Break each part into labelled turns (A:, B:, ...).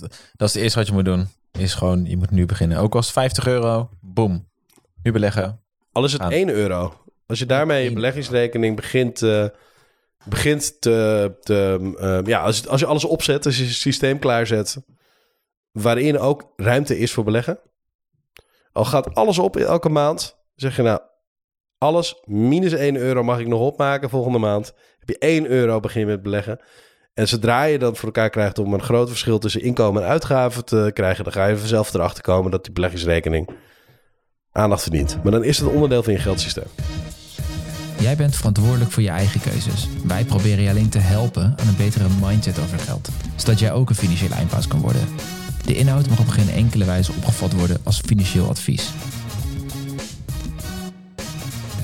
A: Dat is het eerste wat je moet doen. Is gewoon, je moet nu beginnen. Ook als 50 euro, boom. Nu beleggen.
B: Al is het
A: Aan.
B: 1 euro. Als je daarmee je beleggingsrekening begint, eh, begint te... te eh, ja, als, als je alles opzet, als je je systeem klaarzet... waarin ook ruimte is voor beleggen. Al gaat alles op elke maand, zeg je nou... alles minus 1 euro mag ik nog opmaken volgende maand. Heb je 1 euro, begin je met beleggen. En zodra je dan voor elkaar krijgt om een groot verschil tussen inkomen en uitgaven te krijgen... dan ga je vanzelf erachter komen dat die beleggingsrekening aandacht verdient. Maar dan is het onderdeel van je geldsysteem.
C: Jij bent verantwoordelijk voor je eigen keuzes. Wij proberen je alleen te helpen aan een betere mindset over geld, zodat jij ook een financiële eindbaas kan worden. De inhoud mag op geen enkele wijze opgevat worden als financieel advies.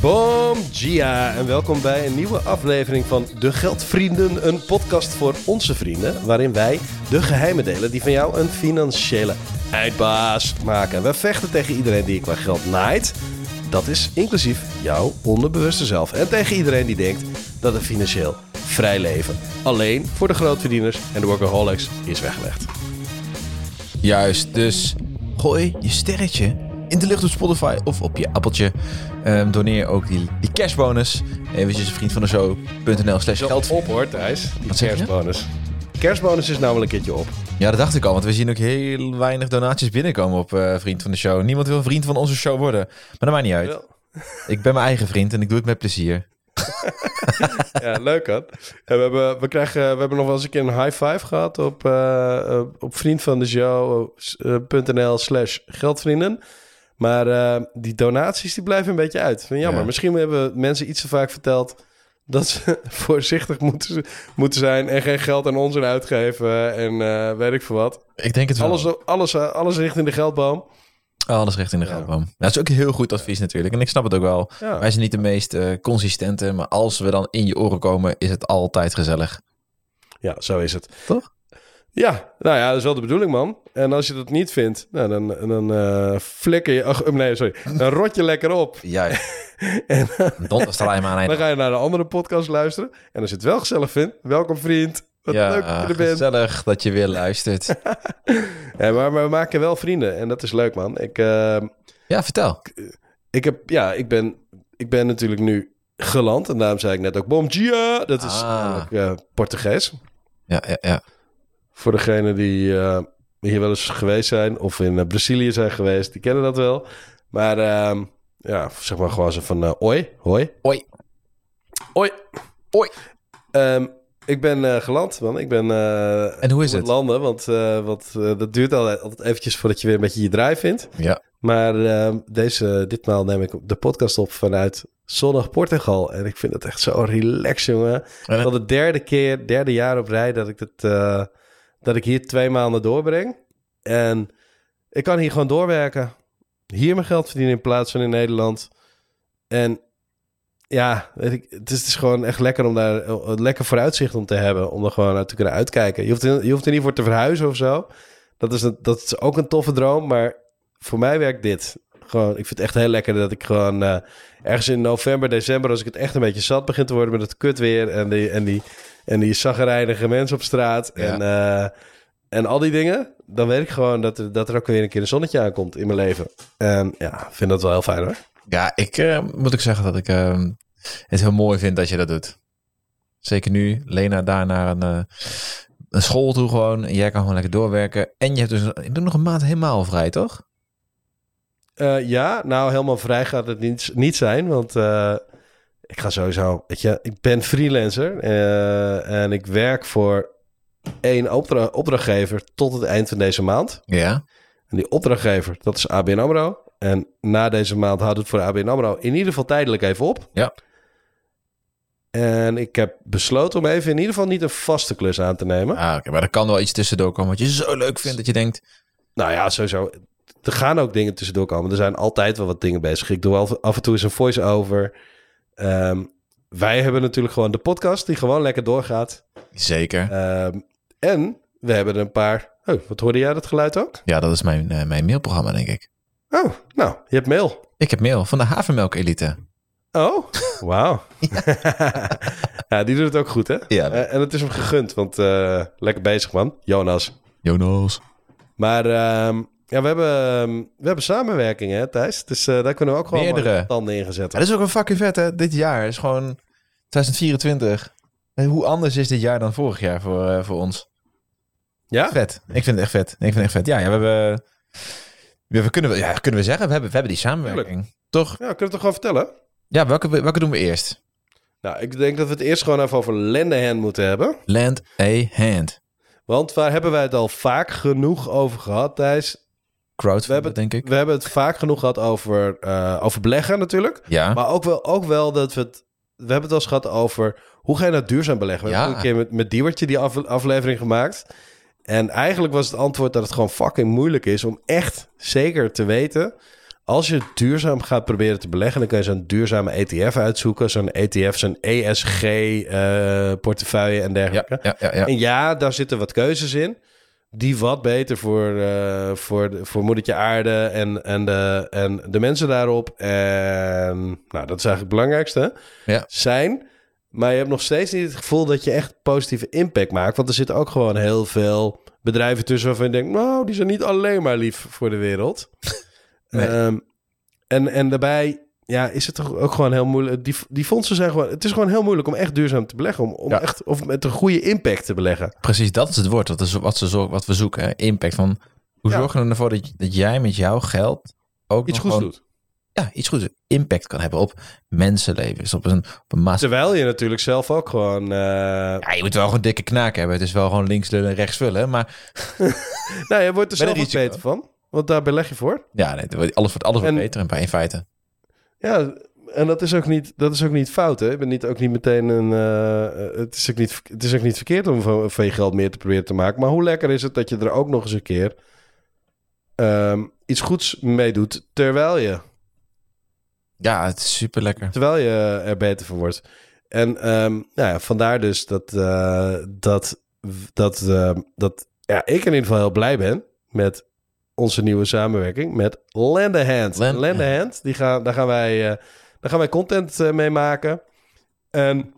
B: Bom, Gia en welkom bij een nieuwe aflevering van De Geldvrienden, een podcast voor onze vrienden, waarin wij de geheimen delen die van jou een financiële eindbaas maken. We vechten tegen iedereen die qua geld naait, dat is inclusief jouw onderbewuste zelf. En tegen iedereen die denkt dat een financieel vrij leven alleen voor de grootverdieners en de workaholics is weggelegd.
A: Juist, dus gooi je sterretje in de lucht op Spotify of op je appeltje. Ehm doneer ook die, die cashbonus. Eventjes een vriend van de show.nl slash geld.
B: op hoor Thijs, die
A: Wat
B: kerstbonus. Kerstbonus is wel een keertje op.
A: Ja, dat dacht ik al, want we zien ook heel weinig donaties binnenkomen op eh, vriend van de show. Niemand wil vriend van onze show worden. Maar dat maakt niet uit.
B: Wel.
A: Ik ben mijn eigen vriend en ik doe het met plezier.
B: Ja, leuk hè. En we, hebben, we, krijgen, we hebben nog wel eens een keer een high five gehad op, eh, eh, op vriend van de show.nl slash geldvrienden. Maar eh, die donaties die blijven een beetje uit. Vind Jammer.
A: Ja.
B: Misschien hebben mensen iets te vaak verteld dat ze voorzichtig moeten, moeten zijn en geen geld aan ons uitgeven en eh, weet ik veel wat.
A: Ik denk het wel.
B: Alles, alles, alles richting de geldboom.
A: Alles recht in de
B: Ja.
A: geldboom. Dat is ook heel goed advies natuurlijk. En ik snap het ook wel.
B: Ja.
A: Wij zijn niet de meest eh, consistente, maar als we dan in je oren komen, is het altijd gezellig.
B: Ja, zo is het.
A: Toch?
B: Ja, nou ja, dat is wel de bedoeling, man. En als je dat niet vindt, nou, dan, dan eh, flikker je... ach, nee, sorry. Dan rot je lekker op.
A: Ja,
B: En
A: aan.
B: dan ga je naar de andere podcast luisteren. En als je het wel gezellig vindt, welkom vriend. Wat
A: Ja,
B: leuk dat je er bent.
A: gezellig dat je weer luistert.
B: Ja, maar, maar we maken wel vrienden en dat is leuk, man. Ik, eh,
A: Ja, vertel.
B: ik, heb, ja, ik, ben, ik ben natuurlijk nu geland. En daarom zei ik net ook bom dia. Dat is
A: Ah.
B: eh, Portugees.
A: Ja, ja, ja.
B: Voor degenen die eh, hier wel eens geweest zijn of in eh, Brazilië zijn geweest, die kennen dat wel. Maar ehm, ja, zeg maar gewoon zo van eh oi, hoi.
A: Oi.
B: Oi.
A: Oi.
B: Ehm, ik ben geland, man. Ik ben
A: En hoe is het?
B: landen, want, dat duurt altijd, altijd eventjes voordat je weer een beetje je draai vindt.
A: Ja.
B: Maar ehm, deze, ditmaal neem ik de podcast op vanuit zonnig Portugal. En ik vind het echt zo relaxed, jongen.
A: En
B: Het is
A: het-
B: al de derde keer, derde jaar op rij dat ik, het, dat ik hier twee maanden doorbreng. En ik kan hier gewoon doorwerken. Hier mijn geld verdienen in plaats van in Nederland. En ja, het, is, het is gewoon echt lekker om daar een lekker vooruitzicht om te hebben. Om er gewoon naar te kunnen uitkijken. Je hoeft, je hoeft er niet voor te verhuizen of zo. Dat is, dat is ook een toffe droom. Maar voor mij werkt dit. Gewoon, ik vind het echt heel lekker dat ik gewoon eh, ergens in november, december, als ik het echt een beetje zat begin te worden met het kut weer en en die, en die zaggerijnige mensen op straat
A: Ja.
B: en, eh, en al die dingen, dan weet ik gewoon dat er, dat er ook weer een keer een zonnetje aankomt in mijn leven. En ja, ik vind dat wel heel fijn hoor.
A: Ja, ik eh, moet ook zeggen dat ik eh, het heel mooi vind dat je dat doet. Zeker nu, Lena daar naar een, een school toe gewoon. En jij kan gewoon lekker doorwerken. En je hebt dus je doet nog een maand helemaal vrij, toch?
B: Ja, nou helemaal vrij gaat het niet, niet zijn, want ik ga sowieso, weet je, ik ben freelancer eh, en ik werk voor één opdra- opdrachtgever tot het eind van deze maand.
A: Ja.
B: En die opdrachtgever, dat is ABN AMRO. En na deze maand houdt het voor ABN AMRO in ieder geval tijdelijk even op.
A: Ja.
B: En ik heb besloten om even in ieder geval niet een vaste klus aan te nemen.
A: Ah, oké, maar er kan wel iets tussendoor komen wat je zo leuk vindt dat je denkt...
B: Nou ja, sowieso. Er gaan ook dingen tussendoor komen. Er zijn altijd wel wat dingen bezig. Ik doe af en toe eens een voice-over. Ehm, wij hebben natuurlijk gewoon de podcast die gewoon lekker doorgaat.
A: Zeker.
B: Ehm, en we hebben een paar... Oh, wat hoorde jij dat geluid ook?
A: Ja, dat is mijn, eh, mijn mailprogramma, denk ik.
B: Oh, nou, je hebt mail.
A: Ik heb mail van de Havermelk Elite.
B: Oh, wauw. ja, die doet het ook goed, hè?
A: Ja.
B: Eh, en het is hem gegund, want eh, lekker bezig, man. Jonas.
A: Jonas.
B: Maar ehm, ja, we hebben, ehm, we hebben samenwerking, hè, Thijs? Dus eh, daar kunnen we ook gewoon
A: Meerdere.
B: tanden in gezet.
A: Ja, dat is ook wel fucking vet, hè? Dit jaar is gewoon 2024. En hoe anders is dit jaar dan vorig jaar voor, eh, voor ons?
B: Ja?
A: Vet. Ik vind het echt vet. Ik vind het echt vet. Ja, ja we hebben... We, kunnen, we- ja, kunnen we zeggen, we hebben, we hebben die samenwerking. Toch?
B: Ja, kunnen we het toch gewoon vertellen?
A: Ja, welke, welke doen we eerst?
B: Nou, ik denk dat we het eerst gewoon even over Lendehand moeten hebben.
A: Land a hand.
B: Want waar hebben wij het al vaak genoeg over gehad, Thijs?
A: Crowdfunding,
B: We hebben-
A: denk ik.
B: We hebben het vaak genoeg gehad over, eh, over beleggen natuurlijk.
A: Ja.
B: Maar ook wel, ook wel dat we het... We hebben het wel eens gehad over hoe ga je nou duurzaam beleggen. We
A: Ja.
B: hebben een keer met, met Diewertje die af- aflevering gemaakt. En eigenlijk was het antwoord dat het gewoon fucking moeilijk is om echt zeker te weten... Als je duurzaam gaat proberen te beleggen, dan kun je zo'n duurzame ETF uitzoeken. Zo'n ETF, zo'n ESG-portefeuille en
A: ja,
B: dergelijke.
A: ja, ja, ja.
B: En ja, daar zitten wat keuzes in. Die wat beter voor, eh, voor, de- voor moedertje aarde en, en, de, en de mensen daarop. En nou, dat is eigenlijk het belangrijkste.
A: Ja.
B: Zijn. Maar je hebt nog steeds niet het gevoel dat je echt positieve impact maakt. Want er zitten ook gewoon heel veel bedrijven tussen waarvan je denkt... nou, die zijn niet alleen maar lief voor de wereld.
A: Nee.
B: Ehm, en, en daarbij ja, is het toch ook gewoon heel moeilijk. Die, die fondsen zijn gewoon... Het is gewoon heel moeilijk om echt duurzaam te beleggen. Om, om
A: Ja.
B: echt, of met een goede impact te beleggen.
A: Precies, dat is het woord. Dat is wat, ze zorgen, wat we zoeken. hè. Impact van... Hoe
B: Ja.
A: zorgen we ervoor dat, dat jij met jouw geld ook
B: Iets goeds
A: gewoon-
B: doet.
A: Ja, iets goeds. Impact kan hebben op mensenlevens. Op een, op een maatschappij.
B: Terwijl je natuurlijk zelf ook gewoon... eh,
A: Ja, je moet wel gewoon dikke knaak hebben. Het is wel gewoon links lullen en rechts vullen. Maar
B: Nou, je wordt er zelf
A: risico.
B: beter van. Want daar beleg je voor.
A: ja, nee, alles wordt, alles wordt
B: En-
A: beter in, in feite.
B: Ja, en dat is ook niet, dat is ook niet fout, hè? Ik ben niet, ook niet meteen een... eh, het, is ook niet, het is ook niet verkeerd om van, van je geld meer te proberen te maken. Maar hoe lekker is het dat je er ook nog eens een keer... ehm, iets goeds mee doet terwijl je,
A: Ja, het is super lekker.
B: terwijl je er beter van wordt. En ehm, nou ja, vandaar dus dat, eh, dat, dat, eh, dat ja, ik in ieder geval heel blij ben met onze nieuwe samenwerking met Lendehand.
A: Lend-
B: Lendehand, die gaan, daar, gaan wij, eh, daar gaan wij content eh, mee maken. En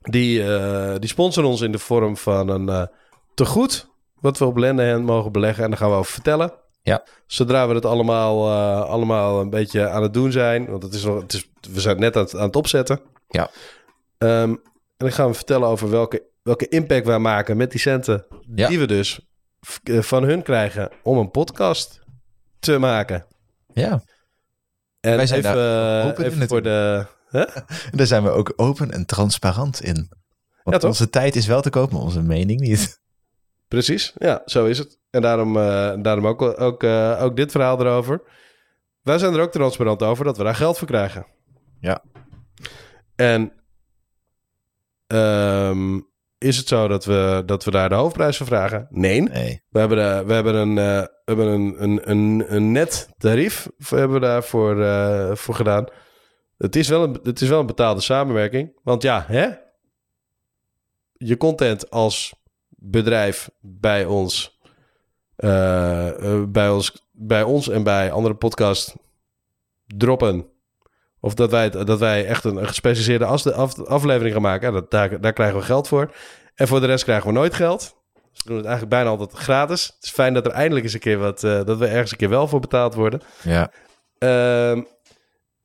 B: die, eh, die sponsoren ons in de vorm van een tegoed... wat we op Lendehand mogen beleggen. En daar gaan we over vertellen.
A: Ja.
B: Zodra we het allemaal, allemaal een beetje aan het doen zijn... want het is nog, het is, we zijn net aan het, aan het opzetten.
A: Ja.
B: Ehm, en dan gaan we vertellen over welke, welke impact wij maken met die centen...
A: Ja.
B: die we dus van hun krijgen om een podcast te maken.
A: Ja,
B: En
A: Wij zijn
B: even,
A: daar
B: eh,
A: open in
B: even voor de... Hè?
A: daar zijn we ook open en transparant in. Want
B: Ja, toch?
A: onze tijd is wel te koop, maar onze mening niet.
B: Precies, ja, zo is het. En daarom, eh, daarom ook, ook, eh, ook dit verhaal erover. Wij zijn er ook transparant over dat we daar geld voor krijgen.
A: Ja.
B: En ehm, is het zo dat we, dat we daar de hoofdprijs voor vragen? Nee.
A: Nee.
B: We hebben, we hebben een, eh, we hebben een, een, een, een net tarief voor- hebben we daarvoor eh, voor gedaan. Het is, wel een, het is wel een betaalde samenwerking. Want ja, hè? Je content als bedrijf bij ons, eh, bij ons, bij ons en bij andere podcasts droppen. Of dat wij, dat wij echt een, een gespecialiseerde af- aflevering gaan maken. Ja, dat, daar, daar krijgen we geld voor. En voor de rest krijgen we nooit geld. Dus we doen het eigenlijk bijna altijd gratis. Het is fijn dat er eindelijk eens een keer wat... eh, dat we ergens een keer wel voor betaald worden.
A: Ja.
B: Ehm,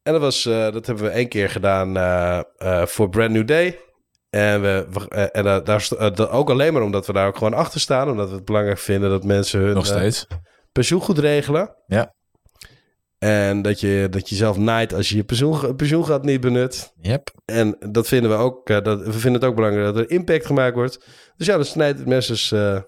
B: en dat, was, eh, dat hebben we één keer gedaan eh, voor Brand New Day. En, we, we- en daar, ook alleen maar omdat we daar ook gewoon achter staan. Omdat we het belangrijk vinden dat mensen hun
A: Nog steeds.
B: pensioen goed regelen.
A: Ja.
B: En dat je, dat je zelf naait als je je pensioen, pensioengat niet benut.
A: Yep.
B: En dat vinden we ook. eh, dat, we vinden het ook belangrijk dat er impact gemaakt wordt. Dus ja, dat snijdt het mensen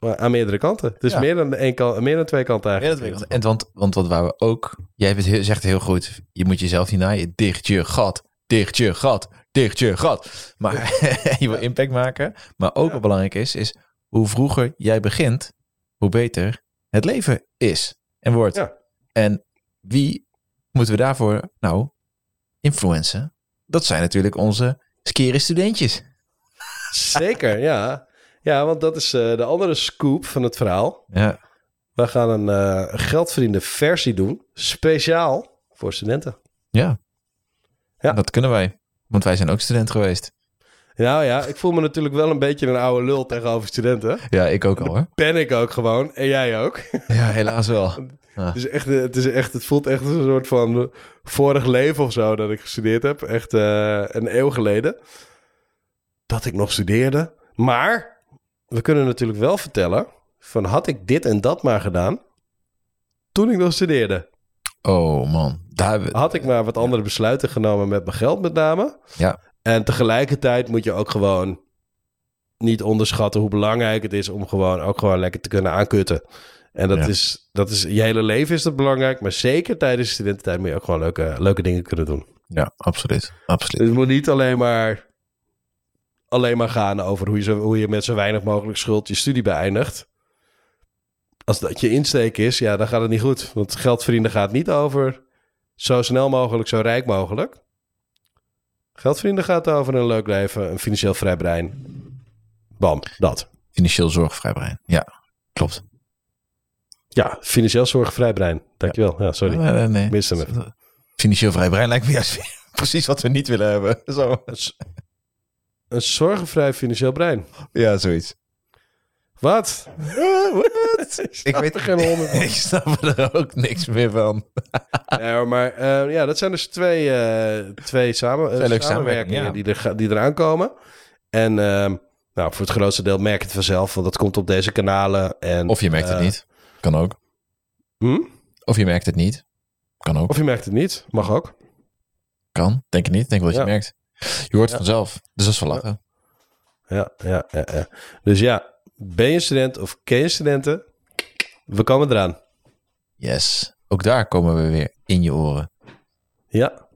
B: eh, aan meerdere kanten. Dus
A: Ja.
B: meer, dan één kant, meer dan twee kanten
A: Ja,
B: eigenlijk.
A: dat weet ik. En want, want wat wou we ook... Jij hebt het heel, zegt heel goed. Je moet jezelf niet naaien. Dicht je gat. Dicht je gat. Dicht je gat. Maar je wil impact maken. Maar ook
B: Ja.
A: wat belangrijk is, is hoe vroeger jij begint, hoe beter het leven is en wordt.
B: Ja.
A: En wie moeten we daarvoor nou influencen? Dat zijn natuurlijk onze skere studentjes.
B: Zeker, ja. Ja, want dat is eh, de andere scoop van het verhaal.
A: Ja.
B: We gaan een eh geldverdiende versie doen. Speciaal voor studenten.
A: Ja.
B: Ja.
A: Dat kunnen wij. Want wij zijn ook student geweest.
B: Nou ja, ik voel me natuurlijk wel een beetje een oude lul tegenover studenten.
A: Ja, ik ook al hoor.
B: Ben ik ook gewoon. En jij ook.
A: Ja, helaas wel.
B: Het, is echt, het, is echt, het voelt echt als een soort van vorig leven of zo dat ik gestudeerd heb. Echt eh, een eeuw geleden. Dat ik nog studeerde. Maar we kunnen natuurlijk wel vertellen van had ik dit en dat maar gedaan toen ik nog studeerde.
A: Oh man. Daar
B: Had ik maar wat andere besluiten genomen met mijn geld met name.
A: Ja.
B: En tegelijkertijd moet je ook gewoon niet onderschatten hoe belangrijk het is om gewoon ook gewoon lekker te kunnen aankutten. En dat,
A: Ja.
B: is, dat is, je hele leven is dat belangrijk, maar zeker tijdens de studententijd moet je ook gewoon leuke, leuke dingen kunnen doen.
A: Ja, absoluut. absoluut.
B: Dus het moet niet alleen maar, alleen maar gaan over hoe je, zo, hoe je met zo weinig mogelijk schuld je studie beëindigt. Als dat je insteek is, ja, dan gaat het niet goed. Want geld verdienen gaat niet over zo snel mogelijk, zo rijk mogelijk. Geld verdienen gaat over een leuk leven, een financieel vrij brein. Bam, dat.
A: Financieel zorgvrij brein. Ja, klopt.
B: Ja, financieel zorgvrij brein. Dankjewel. Ja, sorry.
A: Nee.
B: Hem.
A: Financieel vrij brein lijkt me juist precies wat we niet willen hebben. Zo.
B: Een, z- een zorgenvrij financieel brein.
A: Ja, zoiets.
B: Wat? Wat?
A: Ik weet
B: er geen honderd van.
A: Ik snap er ook niks meer van.
B: Nee, hoor, maar eh, ja, dat zijn dus twee, eh, twee, samen, samenwerkingen die, er, die eraan komen. En ehm, nou, voor het grootste deel merk je het vanzelf, want dat komt op deze kanalen. En,
A: Of je merkt het
B: eh,
A: niet. Kan ook.
B: hm?
A: Of je merkt het niet. Kan ook.
B: Of je merkt het niet, mag ook.
A: Kan. Denk het niet. Denk wel dat je
B: Ja.
A: merkt. Je hoort het
B: Ja.
A: vanzelf. Dus dat is wel lachen.
B: Ja, ja, ja, ja. Dus ja, ben je student of ken je studenten? We komen eraan.
A: Yes. Ook daar komen we weer in je oren.
B: Ja,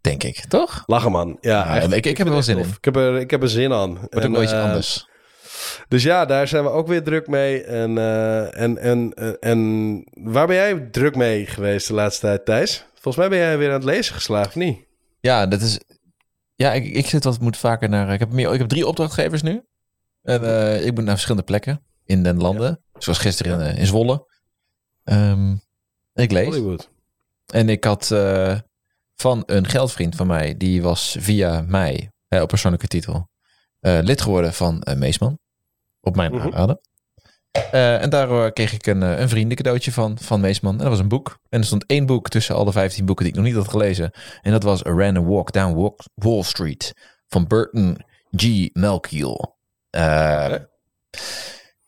A: Denk ik. Toch?
B: lachen man. Ja,
A: ik- ik heb er wel zin in.
B: Ik heb er, ik heb er zin aan.
A: Wordt ook iets
B: eh,
A: anders.
B: Dus ja, daar zijn we ook weer druk mee. En, eh, en, en, en, en waar ben jij druk mee geweest de laatste tijd, Thijs? Volgens mij ben jij weer aan het lezen geslaagd, of niet?
A: Ja, dat is... Ja, ik, ik zit wat moet vaker naar... Ik heb, meer, ik heb drie opdrachtgevers nu. En eh, ik moet naar verschillende plekken in den landen. Zoals gisteren in, eh, in Zwolle. Ehm, ik lees.
B: Hollywood.
A: En ik had eh, van een geldvriend van mij, die was via mij eh, op persoonlijke titel eh, lid geworden van eh, Meesman. Op mijn
B: Mhm.
A: aanraden. Eh, en daar kreeg ik een, eh, een vriendencadeautje van, van Meesman. En dat was een boek. En er stond één boek tussen alle 15 boeken die ik nog niet had gelezen. En dat was A Random Walk Down Walk- Wall Street van Burton G. Melchior. Eh,
B: Oké.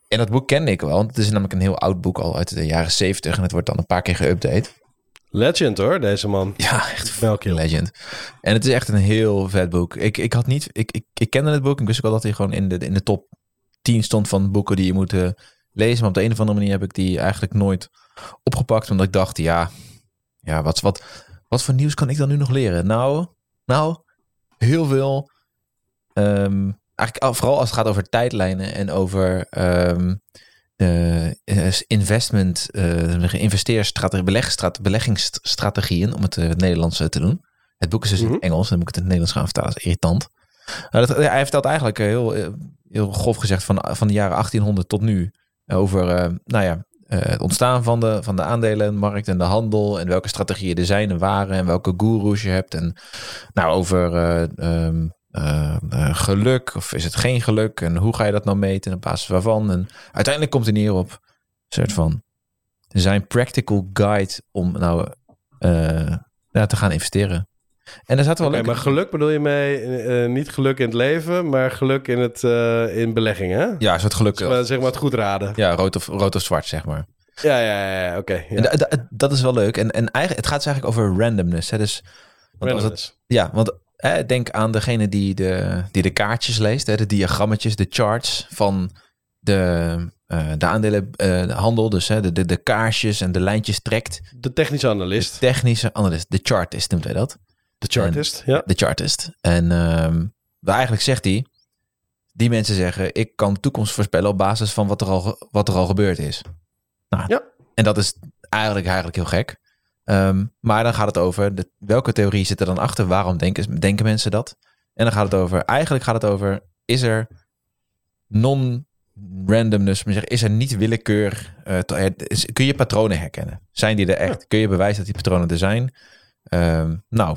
A: En dat boek kende ik wel, want het is namelijk een heel oud boek al uit de jaren 70 en het wordt dan een paar keer geüpdate.
B: Legend hoor, deze man.
A: Ja, echt
B: Melchior.
A: legend. En het is echt een heel vet boek. Ik, ik had niet, ik, ik, ik kende het boek. Ik wist ook al dat hij gewoon in de, in de top 10 stond van boeken die je moet eh, lezen. Maar op de een of andere manier heb ik die eigenlijk nooit opgepakt. Omdat ik dacht, ja, ja wat, wat, wat voor nieuws kan ik dan nu nog leren? Nou, nou heel veel. Ehm, eigenlijk al- vooral als het gaat over tijdlijnen en over de eh, investment, eh investeerstrategie, beleggingsstrate- beleggingsstrategieën, om het in het Nederlands te doen. Het boek is dus in
B: Mhm.
A: het Engels, dan moet ik het in het Nederlands gaan vertalen. Dat is irritant. Nou, dat, hij vertelt eigenlijk eh, heel, eh, heel grof gezegd van, van de jaren 1800 tot nu over nou ja, het ontstaan van de, van de aandelenmarkt en de handel en welke strategieën er zijn en waren en welke goeroes je hebt. En nou, over eh, ehm, eh, eh, geluk of is het geen geluk en hoe ga je dat nou meten en op basis waarvan. En uiteindelijk komt het neer op een soort van zijn practical guide om nou ja, te gaan investeren. En er zaten wel leuke...
B: maar geluk bedoel je mee, eh, niet geluk in het leven, maar geluk in, het, eh, in beleggingen, hè?
A: Ja, een soort geluk.
B: Zeg maar, zeg maar het goed raden.
A: Ja, rood of, rood of zwart, zeg maar.
B: Ja, ja, ja, oké. Ja.
A: da- dat is wel leuk. En, en eigenlijk, het gaat dus eigenlijk over randomness. Hè? Dus, want als het,
B: Randomness.
A: ja, want hè, denk aan degene die de, die de kaartjes leest, hè? de diagrammetjes, de charts van de, eh de aandelenhandel. dus hè, de, de, de kaarsjes en de lijntjes trekt.
B: De technische analist,
A: Technische analist, de chartist noemt hij dat.
B: De chartist, ja.
A: De chartist. En ehm waar eigenlijk zegt hij, die mensen zeggen, ik kan de toekomst voorspellen op basis van wat er al, wat er al gebeurd is. Nou,
B: Ja.
A: En dat is eigenlijk, eigenlijk heel gek. Ehm, maar dan gaat het over de, welke theorie zit er dan achter? Waarom denken, denken mensen dat? En dan gaat het over, eigenlijk gaat het over, is er non-randomness, is er niet willekeur? eh, eh, is- kun je patronen herkennen? Zijn die er echt?
B: Ja.
A: Kun je bewijzen dat die patronen er zijn? Ehm, nou,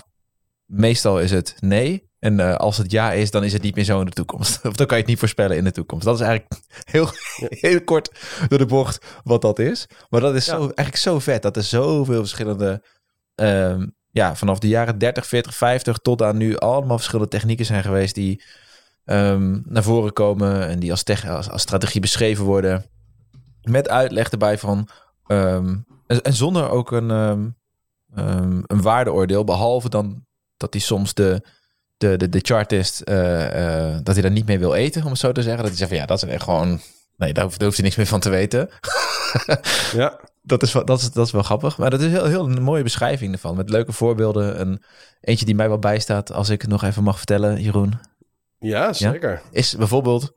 A: meestal is het nee. En eh, als het ja is, dan is het niet meer zo in de toekomst. Of dan kan je het niet voorspellen in de toekomst. Dat is eigenlijk heel, heel kort door de bocht wat dat is. Maar dat is zo, eigenlijk zo vet. Dat er zoveel verschillende... ehm, ja, vanaf de jaren 30, 40, 50 tot aan nu allemaal verschillende technieken zijn geweest die ehm, naar voren komen en die als, tech, als, als strategie beschreven worden. Met uitleg erbij van. ehm, en, en zonder ook een, een waardeoordeel, behalve dan dat hij soms de, de, de, de chartist, eh, eh, dat hij daar niet mee wil eten, om het zo te zeggen. Dat hij zegt van ja, dat is echt gewoon. Nee, daar hoeft, daar hoeft hij niks meer van te weten.
B: Ja,
A: Dat is, dat, is, dat is wel grappig. Maar dat is heel, heel een mooie beschrijving ervan. Met leuke voorbeelden. En eentje die mij wel bijstaat, als ik het nog even mag vertellen, Jeroen.
B: ja zeker.
A: Is bijvoorbeeld,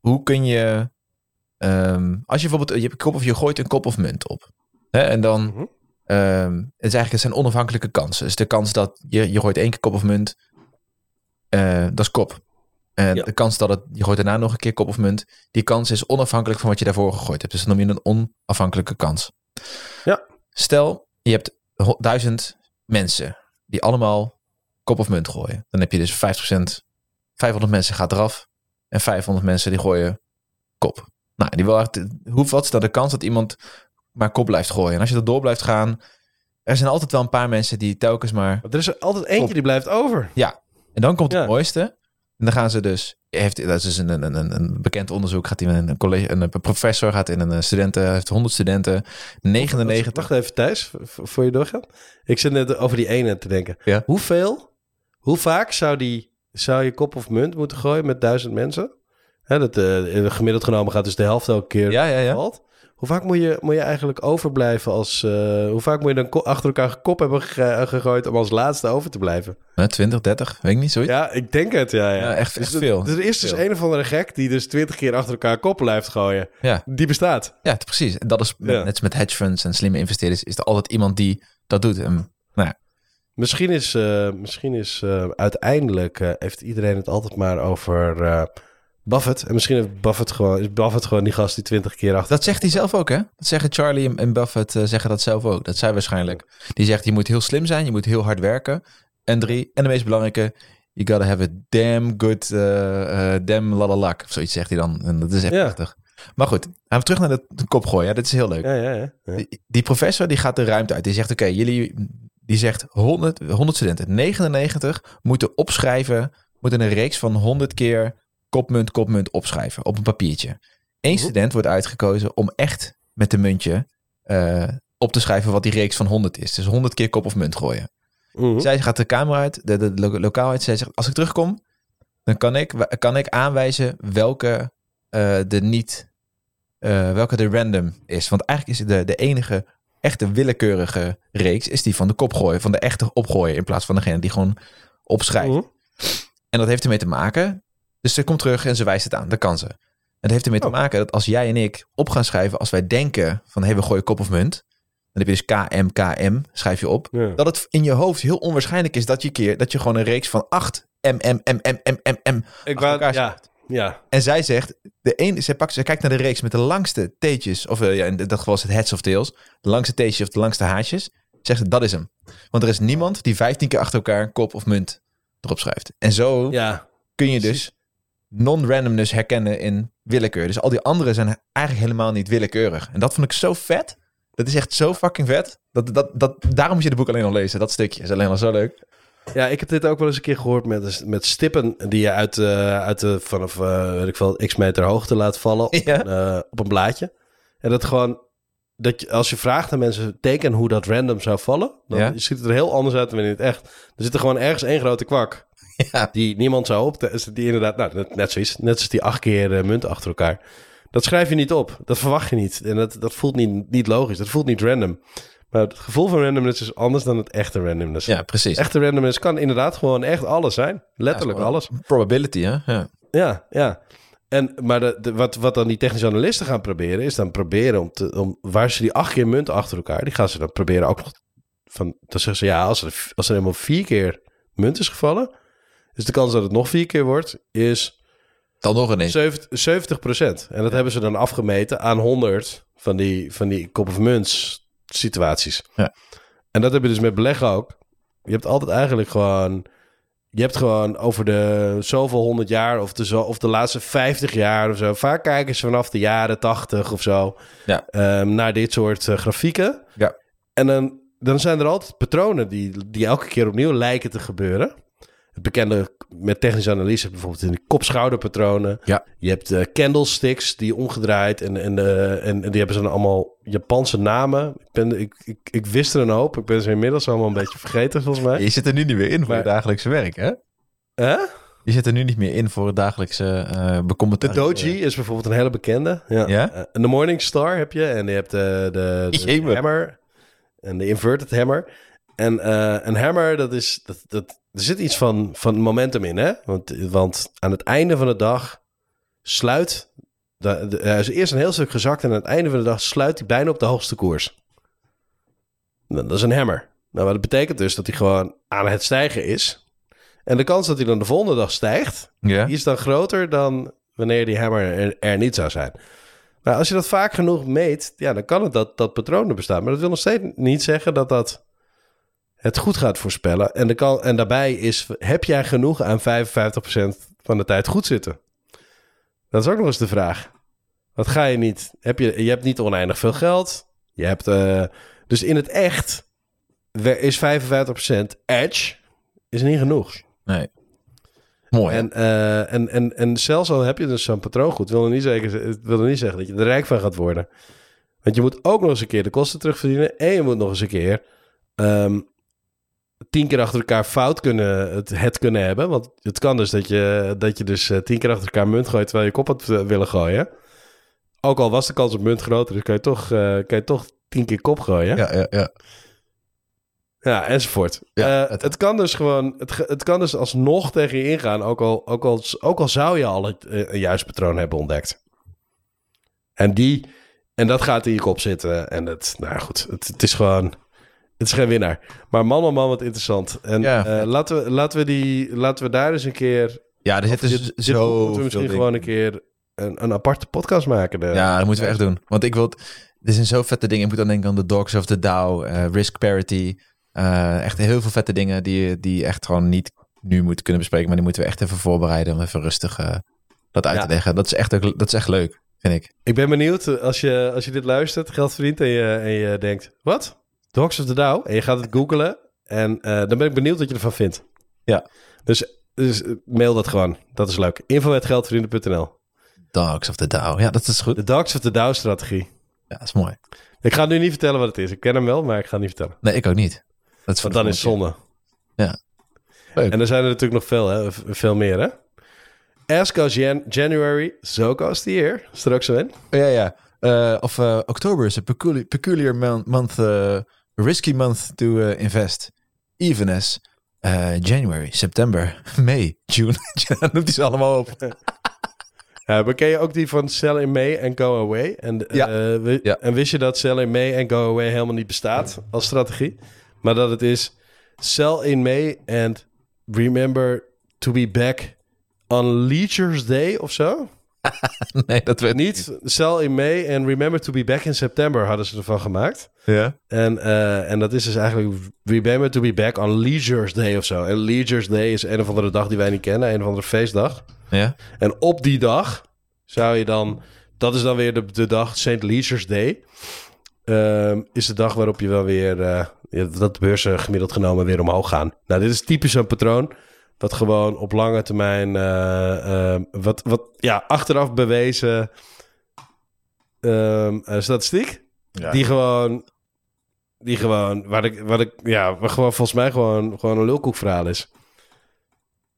A: hoe kun je... ehm, als je bijvoorbeeld, je hebt een kop of je gooit een kop of munt op. Hè, en dan,
B: Mhm.
A: Ehm, het is eigenlijk, het zijn onafhankelijke kansen. Dus de kans dat je, je gooit één keer kop of munt, eh, dat is kop. En
B: Ja.
A: de kans dat het, je gooit daarna nog een keer kop of munt, die kans is onafhankelijk van wat je daarvoor gegooid hebt. Dus dat noem je een onafhankelijke kans.
B: Ja.
A: Stel, je hebt duizend mensen die allemaal kop of munt gooien. Dan heb je dus 50%, 500 mensen gaat eraf en 500 mensen die gooien kop. Nou, die wil hoe, wat is dan de kans dat iemand maar kop blijft gooien? En als je dat door blijft gaan, er zijn altijd wel een paar mensen die telkens maar
B: er is er altijd eentje die blijft over.
A: en dan komt het
B: Ja.
A: mooiste. En dan gaan ze dus. Heeft, dat is dus een, een, een, een bekend onderzoek. Gaat hij met een, college, een, professor, gaat in een eh, studenten, heeft 100 studenten. 99.
B: Wacht even, Thijs, voor je doorgaat. Ik zit net over die ene te denken.
A: Ja.
B: Hoeveel, hoe vaak zou, die, zou je kop of munt moeten gooien met duizend mensen? Hè, dat, eh, gemiddeld genomen gaat dus de helft elke keer
A: Ja, ja, ja.
B: valt. Hoe vaak moet je, moet je eigenlijk overblijven als... eh, hoe vaak moet je dan achter elkaar kop hebben ge- gegooid om als laatste over te blijven?
A: Nou, 20, 30, weet ik niet, zoiets.
B: Ja, ik denk het, ja. ja.
A: Ja, echt-
B: Dus
A: echt veel.
B: Dus er is dus
A: Veel.
B: een of andere gek die dus twintig keer achter elkaar kop blijft gooien.
A: Ja.
B: Die bestaat.
A: Ja, precies. En dat is
B: Ja.
A: net als met hedge funds en slimme investeerders, is er altijd iemand die dat doet. En, nou ja,
B: Misschien is, eh, misschien is eh, uiteindelijk heeft iedereen het altijd maar over Buffett. En misschien heeft Buffett gewoon, is Buffett gewoon die gast die twintig keer achter.
A: dat zegt hij zelf ook, hè? Dat zeggen Charlie en- Buffett eh, zeggen dat zelf ook. Dat zij waarschijnlijk. Die zegt, je moet heel slim zijn, je moet heel hard werken. En drie, en de meest belangrijke, you gotta have a damn good, eh eh damn lot of zoiets zegt hij dan. En dat is echt
B: Ja.
A: prachtig. Maar goed, gaan we terug naar de, kop gooien. Ja, dit is heel leuk.
B: Ja, ja, ja. ja.
A: Die, die professor die gaat de ruimte uit. Die zegt, oké, jullie... Die zegt 100, 100 studenten. 99 moeten opschrijven... Moeten een reeks van 100 keer kopmunt, kopmunt opschrijven. Op een papiertje. Eén student wordt uitgekozen om echt met een muntje... eh, op te schrijven wat die reeks van 100 is. Dus 100 keer kop of munt gooien. Zij gaat de kamer uit, de, de, lo- lokaal uit. Zij zegt, als ik terugkom, dan kan ik, kan ik aanwijzen welke eh, de niet, eh, welke de random is. Want eigenlijk is de, de enige echte willekeurige reeks, is die van de kop gooien, van de echte opgooien, in plaats van degene die gewoon opschrijft. En dat heeft ermee te maken, dus ze komt terug en ze wijst het aan, dat kan ze. En dat heeft ermee
B: Oh.
A: te maken dat als jij en ik op gaan schrijven, als wij denken van, hé, we gooien kop of munt, dan heb je dus KM, KM, schrijf je op
B: Ja.
A: dat het in je hoofd heel onwaarschijnlijk is dat je keer dat je gewoon een reeks van 8 M M M M M M M
B: Ik
A: elkaar
B: ja, ja.
A: en zij zegt de een zij pakt zij kijkt naar de reeks met de langste teetjes of eh, ja, in dat geval is het heads of tails de langste teetjes of de langste haartjes zegt ze dat is hem want er is niemand die 15 keer achter elkaar kop of munt erop schrijft en zo
B: ja.
A: kun je dus non-randomness herkennen in willekeur dus al die anderen zijn eigenlijk helemaal niet willekeurig en dat vond ik zo vet dat is echt zo fucking vet. Dat, dat, dat, daarom moet je de boek alleen al lezen. Dat stukje is alleen al zo leuk.
B: Ja, ik heb dit ook wel eens een keer gehoord met, met stippen die je uit, eh, uit de, vanaf eh, weet ik veel, x meter hoogte laat vallen op,
A: Ja.
B: een, eh, op een blaadje. En dat gewoon, dat je, als je vraagt aan mensen, teken hoe dat random zou vallen, dan
A: Ja.
B: ziet het er heel anders uit dan in het echt. Er zit er gewoon ergens één grote kwak
A: Ja.
B: die niemand zou op, die inderdaad, nou, net- net zoiets, net als die acht keer eh, munt achter elkaar. Dat schrijf je niet op, dat verwacht je niet. En dat, dat voelt niet, niet logisch, dat voelt niet random. Maar het gevoel van randomness is anders dan het echte randomness.
A: Ja, precies.
B: Echte randomness kan inderdaad gewoon echt alles zijn. Letterlijk
A: Ja,
B: alles.
A: Probability, hè? Ja.
B: Ja, ja. En, maar de, de- wat, wat dan die technische analisten gaan proberen, is dan proberen om, te, om waar ze die acht keer munt achter elkaar, die gaan ze dan proberen ook nog van, dan zeggen ze ja, als er, als er helemaal vier keer munt is gevallen, is de kans dat het nog vier keer wordt, is
A: Dan nog ineens.
B: 70 procent. En dat hebben ze dan afgemeten aan 100 van die, van die kop of munt situaties.
A: Ja.
B: En dat heb je dus met beleggen ook. Je hebt altijd eigenlijk gewoon... je hebt gewoon over de zoveel honderd jaar of de, zo, of de laatste 50 jaar of zo. Vaak kijken ze vanaf de jaren 80 of zo
A: Ja.
B: ehm, naar dit soort eh, grafieken.
A: Ja.
B: En dan, dan zijn er altijd patronen die, die elke keer opnieuw lijken te gebeuren. Het bekende met technische analyse bijvoorbeeld in de kop-schouderpatronen.
A: Ja.
B: Je hebt eh, candlesticks die omgedraaid en, en, eh, en, en die hebben ze dan allemaal Japanse namen. Ik, ben, ik, ik, ik wist er een hoop. Ik ben ze inmiddels allemaal een beetje vergeten volgens mij.
A: Je zit er nu niet meer in voor
B: Maar-
A: het dagelijkse werk, hè?
B: Hè?
A: Je zit er nu niet meer in voor het dagelijkse eh
B: De. Doji is bijvoorbeeld een hele bekende. Ja.
A: Ja?
B: En de Morning Star heb je. En je hebt de, de, hammer. En de inverted hammer. En een hammer, dat is... Dat, dat, er zit iets van, van momentum in, hè? Want, want aan het einde van de dag sluit... De, de, hij is eerst een heel stuk gezakt... en aan het einde van de dag sluit hij bijna op de hoogste koers. Nou, dat is een hammer. Nou, dat betekent dus dat hij gewoon aan het stijgen is. En de kans dat hij dan de volgende dag stijgt... Is dan groter dan wanneer die hammer er, er niet zou zijn. Maar als je dat vaak genoeg meet, ja, dan kan het dat, dat patroon er bestaan. Maar dat wil nog steeds niet zeggen dat dat het goed gaat voorspellen. En, de kan, en daarbij is, heb jij genoeg aan 55% van de tijd goed zitten? Dat is ook nog eens de vraag. Wat ga je niet? Heb je, je hebt niet oneindig veel geld. Je hebt, eh, dus in het echt is 55% edge is niet genoeg.
A: Nee. Mooi?
B: En, eh, en, en, en zelfs al heb je dus zo'n patroongoed, wil er niet, zeker, wil er niet zeggen dat je er rijk van gaat worden. Want je moet ook nog eens een keer de kosten terugverdienen. En je moet nog eens een keer ehm, tien keer achter elkaar fout kunnen, het, het kunnen hebben. Want het kan dus dat je, dat je dus eh, tien keer achter elkaar munt gooit terwijl je kop had eh, willen gooien. Ook al was de kans op munt groter, dus kan je toch, eh, kan je toch tien keer kop gooien.
A: Ja, ja, ja.
B: Ja, enzovoort.
A: Ja, het-
B: het, kan dus gewoon, het, het kan dus alsnog tegen je ingaan, ook al, ook al, ook al zou je al het, een juist patroon hebben ontdekt. En die, en dat gaat in je kop zitten. En het, nou goed, het, het is gewoon, het is geen winnaar. Maar man, man, man, wat interessant. En
A: Ja.
B: eh, laten, we, laten, we die, laten we daar eens een keer,
A: Ja, er zit dus
B: dit, dit
A: zo
B: moeten we misschien gewoon een keer een, een aparte podcast maken. De,
A: Ja, dat moeten we echt doen. Want ik wil... Er zijn zo vette dingen. Ik moet dan denken aan de Dogs of the Dow, eh, Risk Parity. eh, echt heel veel vette dingen die, die echt gewoon niet nu moeten kunnen bespreken. Maar die moeten we echt even voorbereiden om even rustig dat uit
B: Ja.
A: te leggen. Dat is, echt, ook- dat is echt leuk, vind ik.
B: Ik ben benieuwd als je, als je dit luistert, geld verdient en je, en je denkt, wat? Dogs of the Dow? En je gaat het googlen en eh, dan ben ik benieuwd wat je ervan vindt.
A: Ja.
B: Dus, dus eh, mail dat gewoon. Dat is leuk. info.geldvrienden.nl
A: Dogs of the Dow. Ja, dat is goed.
B: De Dogs of the Dow strategie.
A: Ja, dat is mooi.
B: Ik ga nu niet vertellen wat het is. Ik ken hem wel, maar ik ga het niet vertellen.
A: Nee, ik ook niet. Dat is
B: Want dan is zonde.
A: Ja. Leuk.
B: En er zijn er natuurlijk nog veel, hè? Veel meer, hè? As goes Jan January, so goes the year. Straks zo in.
A: Ja, ja. Eh, of oktober is a peculiar, peculiar month, eh, risky month to eh, invest. Even as eh, January, September, May, June. ja, noemt hij ze allemaal op.
B: Ja, maar ken je ook die van Sell in May and Go Away? En,
A: Ja.
B: eh,
A: Ja.
B: en wist je dat Sell in May and Go Away helemaal niet bestaat als strategie? Maar dat het is Sell in May and remember to be back on Leisure's Day of zo?
A: nee, dat weet ik
B: Niet Sell in May and remember to be back in September hadden ze ervan gemaakt.
A: Ja.
B: En, eh, en dat is dus eigenlijk remember to be back on Leisure's Day of zo. En Leisure's Day is een of andere dag die wij niet kennen, een of andere feestdag.
A: Ja.
B: En op die dag zou je dan... Dat is dan weer de, de dag, St. Leisure's Day. Ehm, is de dag waarop je wel weer... eh, ja, dat de beurzen gemiddeld genomen weer omhoog gaan. Nou, dit is typisch een patroon... wat gewoon op lange termijn... eh, ehm, wat, wat ja, achteraf bewezen... ehm, eh, statistiek...
A: Ja.
B: die gewoon... Die gewoon, wat ik, wat ik, ja, wat gewoon volgens mij gewoon, gewoon een lulkoekverhaal is.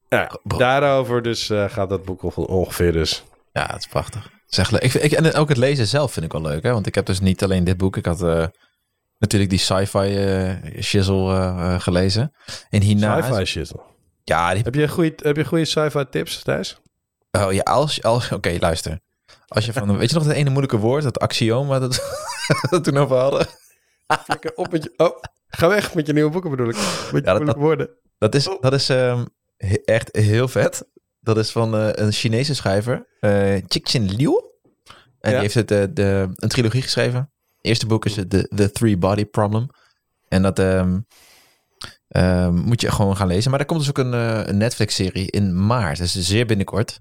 B: Ja, daarover dus eh, gaat dat boek onge- ongeveer dus.
A: Ja, het is prachtig. Zeg, ik, en ook het lezen zelf vind ik wel leuk. Hè? Want ik heb dus niet alleen dit boek. Ik had natuurlijk die sci-fi eh shizzle gelezen. En hierna...
B: Sci-fi shit.
A: Ja, die,
B: Heb je goede, heb je goede sci-fi tips, Thijs?
A: oh, ja als, als, Oké, luister. Als je van... weet je nog dat ene moeilijke woord? Dat axioom waar dat, we het toen over hadden?
B: Op met je... Oh, ga weg met je nieuwe boeken bedoel ik. Met je
A: dat-
B: woorden.
A: Dat is, dat is ehm, he- echt heel vet. Dat is van eh, een Chinese schrijver, Cixin Liu. En
B: Ja.
A: die heeft het, eh, de, een trilogie geschreven. Het eerste boek is het The, The Three Body Problem. En dat, ehm, Ehm, moet je gewoon gaan lezen. Maar er komt dus ook een, eh, een Netflix-serie in maart. Dus zeer binnenkort.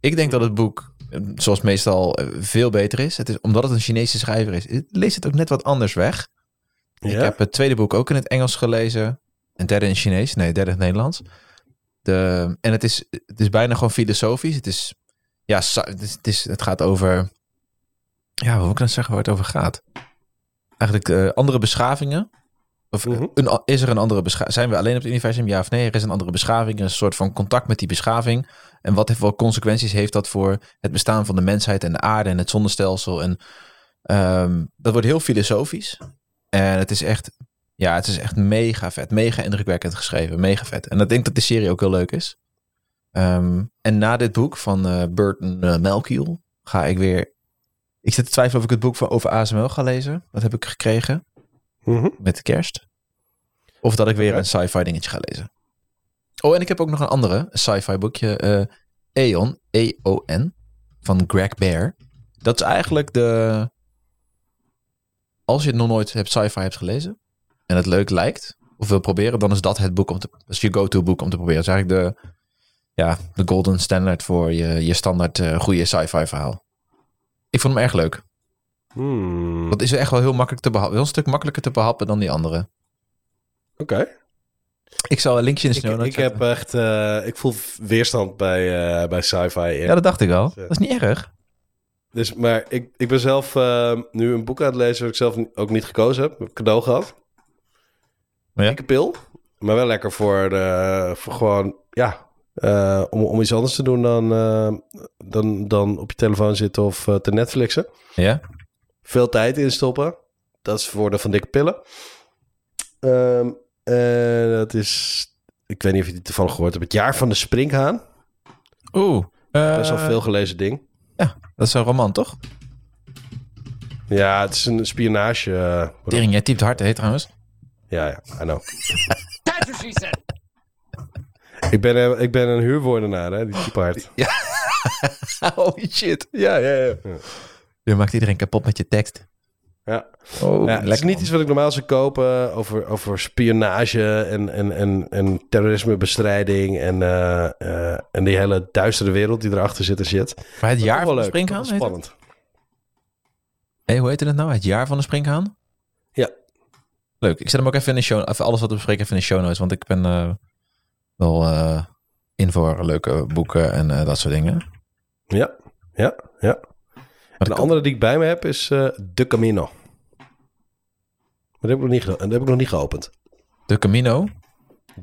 A: Ik denk dat het boek, eh, zoals meestal, eh, veel beter is. Het is omdat het een Chinese schrijver is. Leest het ook net wat anders weg. Ik
B: Ja?
A: heb het tweede boek ook in het Engels gelezen. Een derde in Chinees. Nee, derde in het Nederlands. De, en het is, het is bijna gewoon filosofisch. Het is, ja, het, is, het, is, het gaat over, ja, hoe moet ik dan zeggen waar het over gaat? Eigenlijk eh, andere beschavingen. Of eh,
B: Mhm.
A: een, a- is er een andere beschaving? Zijn we alleen op het universum? Ja of nee? Er is een andere beschaving. Een soort van contact met die beschaving. En wat heeft, welke consequenties heeft dat voor het bestaan van de mensheid en de aarde en het zonnestelsel? En ehm, dat wordt heel filosofisch. En het is echt, ja, het is echt mega vet. Mega indrukwekkend geschreven. Mega vet. En ik denk dat de serie ook heel leuk is. Ehm, en na dit boek van eh, Burton uh, ga ik weer... Ik zit te twijfelen of ik het boek van over ASML ga lezen. Dat heb ik gekregen
B: Mhm.
A: met de kerst. Of dat ik weer een sci-fi dingetje ga lezen. Oh, en ik heb ook nog een andere sci-fi boekje. eh Aeon, E-O-N, van Greg Bear. Dat is eigenlijk de... Als je het nog nooit hebt sci-fi hebt gelezen en het leuk lijkt of wil proberen, dan is dat het boek om te... Dat is je go-to boek om te proberen. Dat is eigenlijk de, ja, de golden standard voor je, je standaard eh, goede sci-fi verhaal. Ik vond hem erg leuk.
B: Hmm.
A: Dat is echt wel heel makkelijk te behappen. Heel een stuk makkelijker te behappen dan die andere.
B: Oké.
A: Ik zal een linkje in de
B: Ik,
A: snow notes
B: ik heb echt... eh, ik voel weerstand bij, eh, bij sci-fi. in.
A: Ja, dat dacht ik al.
B: Ja.
A: Dat is niet erg.
B: Dus, maar ik, ik ben zelf eh, nu een boek aan het lezen... wat ik zelf ook niet gekozen heb. Heb ik cadeau gehad.
A: Ja.
B: Dikke pil. Maar wel lekker voor, eh, voor gewoon... Ja, eh, om, om iets anders te doen dan, eh, dan, dan op je telefoon zitten of eh, te Netflixen.
A: Ja?
B: Veel tijd instoppen. Dat is het voordeel van dikke pillen. Ehm, en dat is... Ik weet niet of je die toevallig gehoord hebt. Het jaar van de springhaan.
A: Oeh.
B: Best wel
A: eh,
B: veel gelezen ding.
A: Dat is een roman, toch?
B: Ja, het is een spionage. eh,
A: Tering, jij typt hard, hè, trouwens.
B: ja, ja, I know. ik, ben, eh, ik ben een huurwoordenaar, hè, die type hard.
A: Holy shit. Ja, ja, ja. Je maakt iedereen kapot met je tekst.
B: Ja.
A: Oh,
B: Ja, het is niet iets wat ik normaal zou kopen over, over spionage en, en, en, en terrorismebestrijding en, eh, eh, en die hele duistere wereld die erachter zit en zit.
A: Maar het jaar van de springhaan? heet
B: spannend.
A: Hey, hoe heette het nou? Het jaar van de springhaan?
B: Ja.
A: Leuk. Ik zet hem ook even in de show Even alles wat we bespreken even in de show notes. Want ik ben eh, wel in voor leuke boeken en dat soort dingen.
B: Ja, ja, ja.
A: Maar
B: Een
A: de
B: andere die ik bij me heb is eh De Camino. Maar dat heb, ik nog niet, dat heb ik nog niet geopend.
A: De Camino.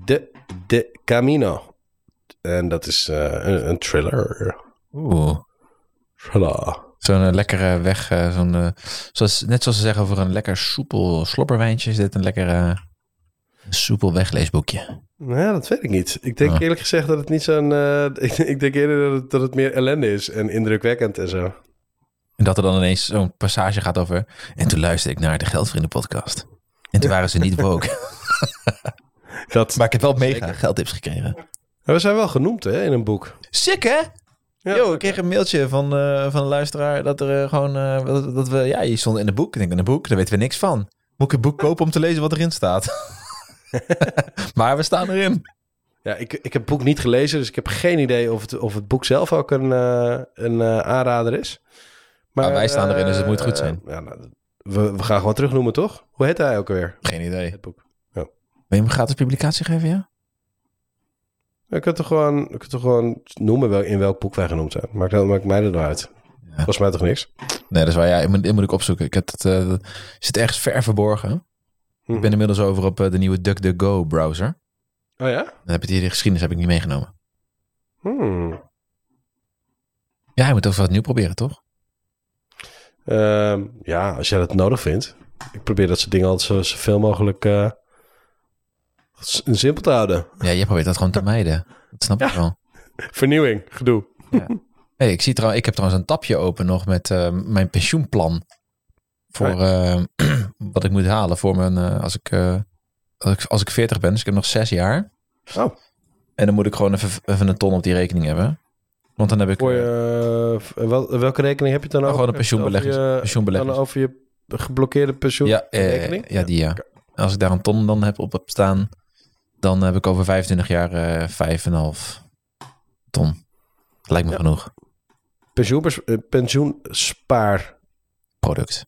B: De, de Camino. En dat is eh, een, een thriller.
A: Oeh.
B: Thriller.
A: Zo'n eh, lekkere weg. zo'n, zoals, net zoals ze zeggen over een lekker soepel slopperwijntje. Is dit een lekker eh, soepel wegleesboekje.
B: Nou, dat weet ik niet. Ik denk
A: Ah.
B: eerlijk gezegd dat het niet zo'n... ik, ik denk eerder dat het, dat het meer ellende is en indrukwekkend en zo.
A: En dat er dan ineens zo'n passage gaat over... En toen luisterde ik naar de Geldvrienden podcast. En toen waren ze niet woke.
B: Dat,
A: maar ik heb wel mega
B: Zeker.
A: geldtips gekregen.
B: Maar we zijn wel genoemd hè, in een boek.
A: Sick hè?
B: Ja.
A: Yo, ik kreeg een mailtje van, eh, van een luisteraar dat er eh, gewoon... eh, dat, dat we, ja, je stond in een boek. Ik denk, in een boek, daar weten we niks van. Moet ik een boek kopen om te lezen wat erin staat? maar we staan erin.
B: Ja, ik, ik heb het boek niet gelezen, dus ik heb geen idee of het, of het boek zelf ook een, een aanrader is. Maar
A: Nou, wij staan erin, dus het moet
B: eh,
A: goed zijn.
B: Ja, nou, we, we gaan gewoon terugnoemen, toch? Hoe heet hij ook weer?
A: Geen idee.
B: Het boek.
A: Wil je hem gratis publicatie geven, ja?
B: Je kunt toch gewoon, je kunt toch gewoon noemen wel, in welk boek wij genoemd zijn. Maakt, dat- maakt mij er nou uit. Volgens mij toch niks?
A: Nee, dat is waar. Ja, ik moet, dit moet ik opzoeken. Ik heb het, eh, dat zit ergens ver verborgen. Ik ben inmiddels over op eh, de nieuwe DuckDuckGo browser.
B: Oh ja?
A: Dan heb je die de geschiedenis heb ik niet meegenomen.
B: Hmm.
A: Ja, je moet ook wat nieuw proberen, toch?
B: Ehm, ja, als jij dat nodig vindt. Ik probeer dat soort dingen altijd zo, zoveel mogelijk eh, simpel te houden.
A: Ja, je probeert dat gewoon te mijden. Dat snap ik
B: Ja.
A: wel.
B: Vernieuwing, gedoe.
A: Hey, ik, zie trouw, ik heb trouwens een tapje open nog met eh, mijn pensioenplan. Voor eh, wat ik moet halen voor mijn, als, ik, als ik als ik 40 ben. Dus ik heb nog zes jaar.
B: Oh.
A: En dan moet ik gewoon even, even een ton op die rekening hebben. Want dan heb ik
B: Voor
A: eh,
B: je, wel, welke rekening heb je dan
A: nou,
B: over?
A: gewoon een pensioenbelegging.
B: Over je,
A: pensioenbelegging.
B: dan over je geblokkeerde pensioen
A: Ja, eh, ja, die ja. Als ik daar een ton dan heb op staan, Dan heb ik over 25 jaar eh 5,5 ton. Lijkt me genoeg.
B: Eh, pensioenspaarproduct.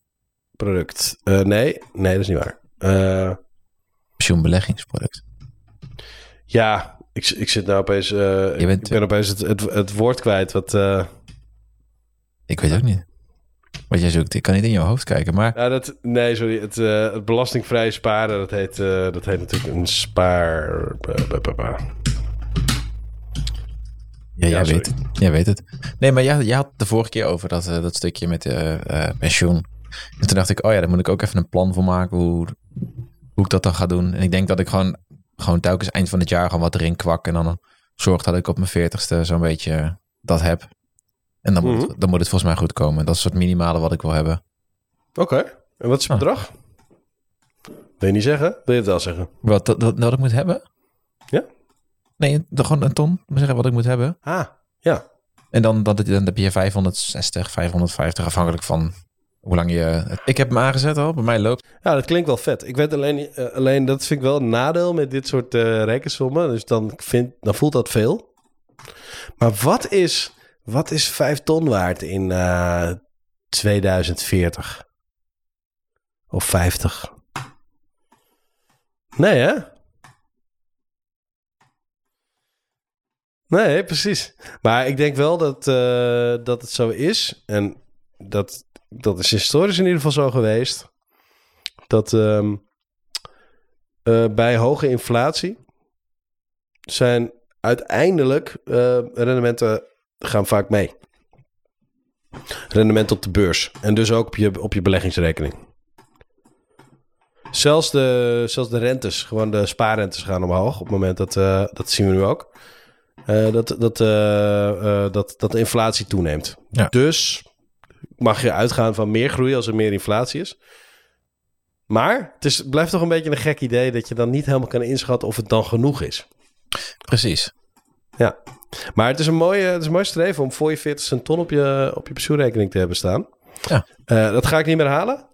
A: Product.
B: Eh, nee, nee, dat is niet waar. Eh,
A: Pensioenbeleggingsproduct.
B: ja, ik, ik zit nou opeens... eh,
A: Je bent-
B: ik ben opeens het, het, het woord kwijt. Wat, eh,
A: Ik weet ook niet. Wat jij zoekt, ik kan niet in jouw hoofd kijken. Maar
B: ja, dat, nee, sorry. Het, eh, het belastingvrije sparen, dat heet, dat heet natuurlijk een spaar... ba.
A: ja, jij,
B: sorry.
A: weet het. jij weet het. Nee, maar jij, jij had het de vorige keer over dat, dat stukje met pensioen. En toen dacht ik, oh ja, daar moet ik ook even een plan voor maken hoe, hoe ik dat dan ga doen. En ik denk dat ik gewoon, gewoon telkens eind van het jaar gewoon wat erin kwak. En dan zorg dat ik op mijn veertigste zo'n beetje dat heb. En dan, moet het, dan moet het volgens mij goed komen. Dat is het minimale wat ik wil hebben.
B: Oké. En wat is het
A: Ah.
B: bedrag? Wil je niet zeggen? Wil je het wel zeggen?
A: Wat, dat, dat, dat ik moet hebben?
B: Ja.
A: Nee, dan gewoon een ton. Maar zeggen wat ik moet hebben.
B: Ah, ja.
A: En dan, dan, dan heb je 560, 550 afhankelijk van hoe lang je... Ik heb hem aangezet al. Bij mij loopt
B: Ja, dat klinkt wel vet. Ik weet alleen, eh, alleen dat vind ik wel een nadeel met dit soort eh rekensommen. Dus dan, vind, dan voelt dat veel. Maar wat is, wat is 5 ton waard in eh 2040? Of 50? Nee, hè? Nee, precies. Maar ik denk wel dat, dat het zo is. En dat, dat is historisch in ieder geval zo geweest dat ehm, eh, bij hoge inflatie zijn uiteindelijk eh, rendementen gaan vaak mee. Rendement op de beurs en dus ook op je, op je beleggingsrekening. Zelfs de, zelfs de rentes, gewoon de spaarrentes gaan omhoog op het moment dat, eh, dat zien we nu ook. dat, dat, dat, dat de inflatie toeneemt.
A: Ja.
B: Dus mag je uitgaan van meer groei als er meer inflatie is. Maar het is, blijft toch een beetje een gek idee dat je dan niet helemaal kan inschatten of het dan genoeg is.
A: precies.
B: Ja. Maar het is een mooie, het is een mooi streven om voor je 40 een ton op je, op je pensioenrekening te hebben staan.
A: Ja.
B: Eh, dat ga ik niet meer halen.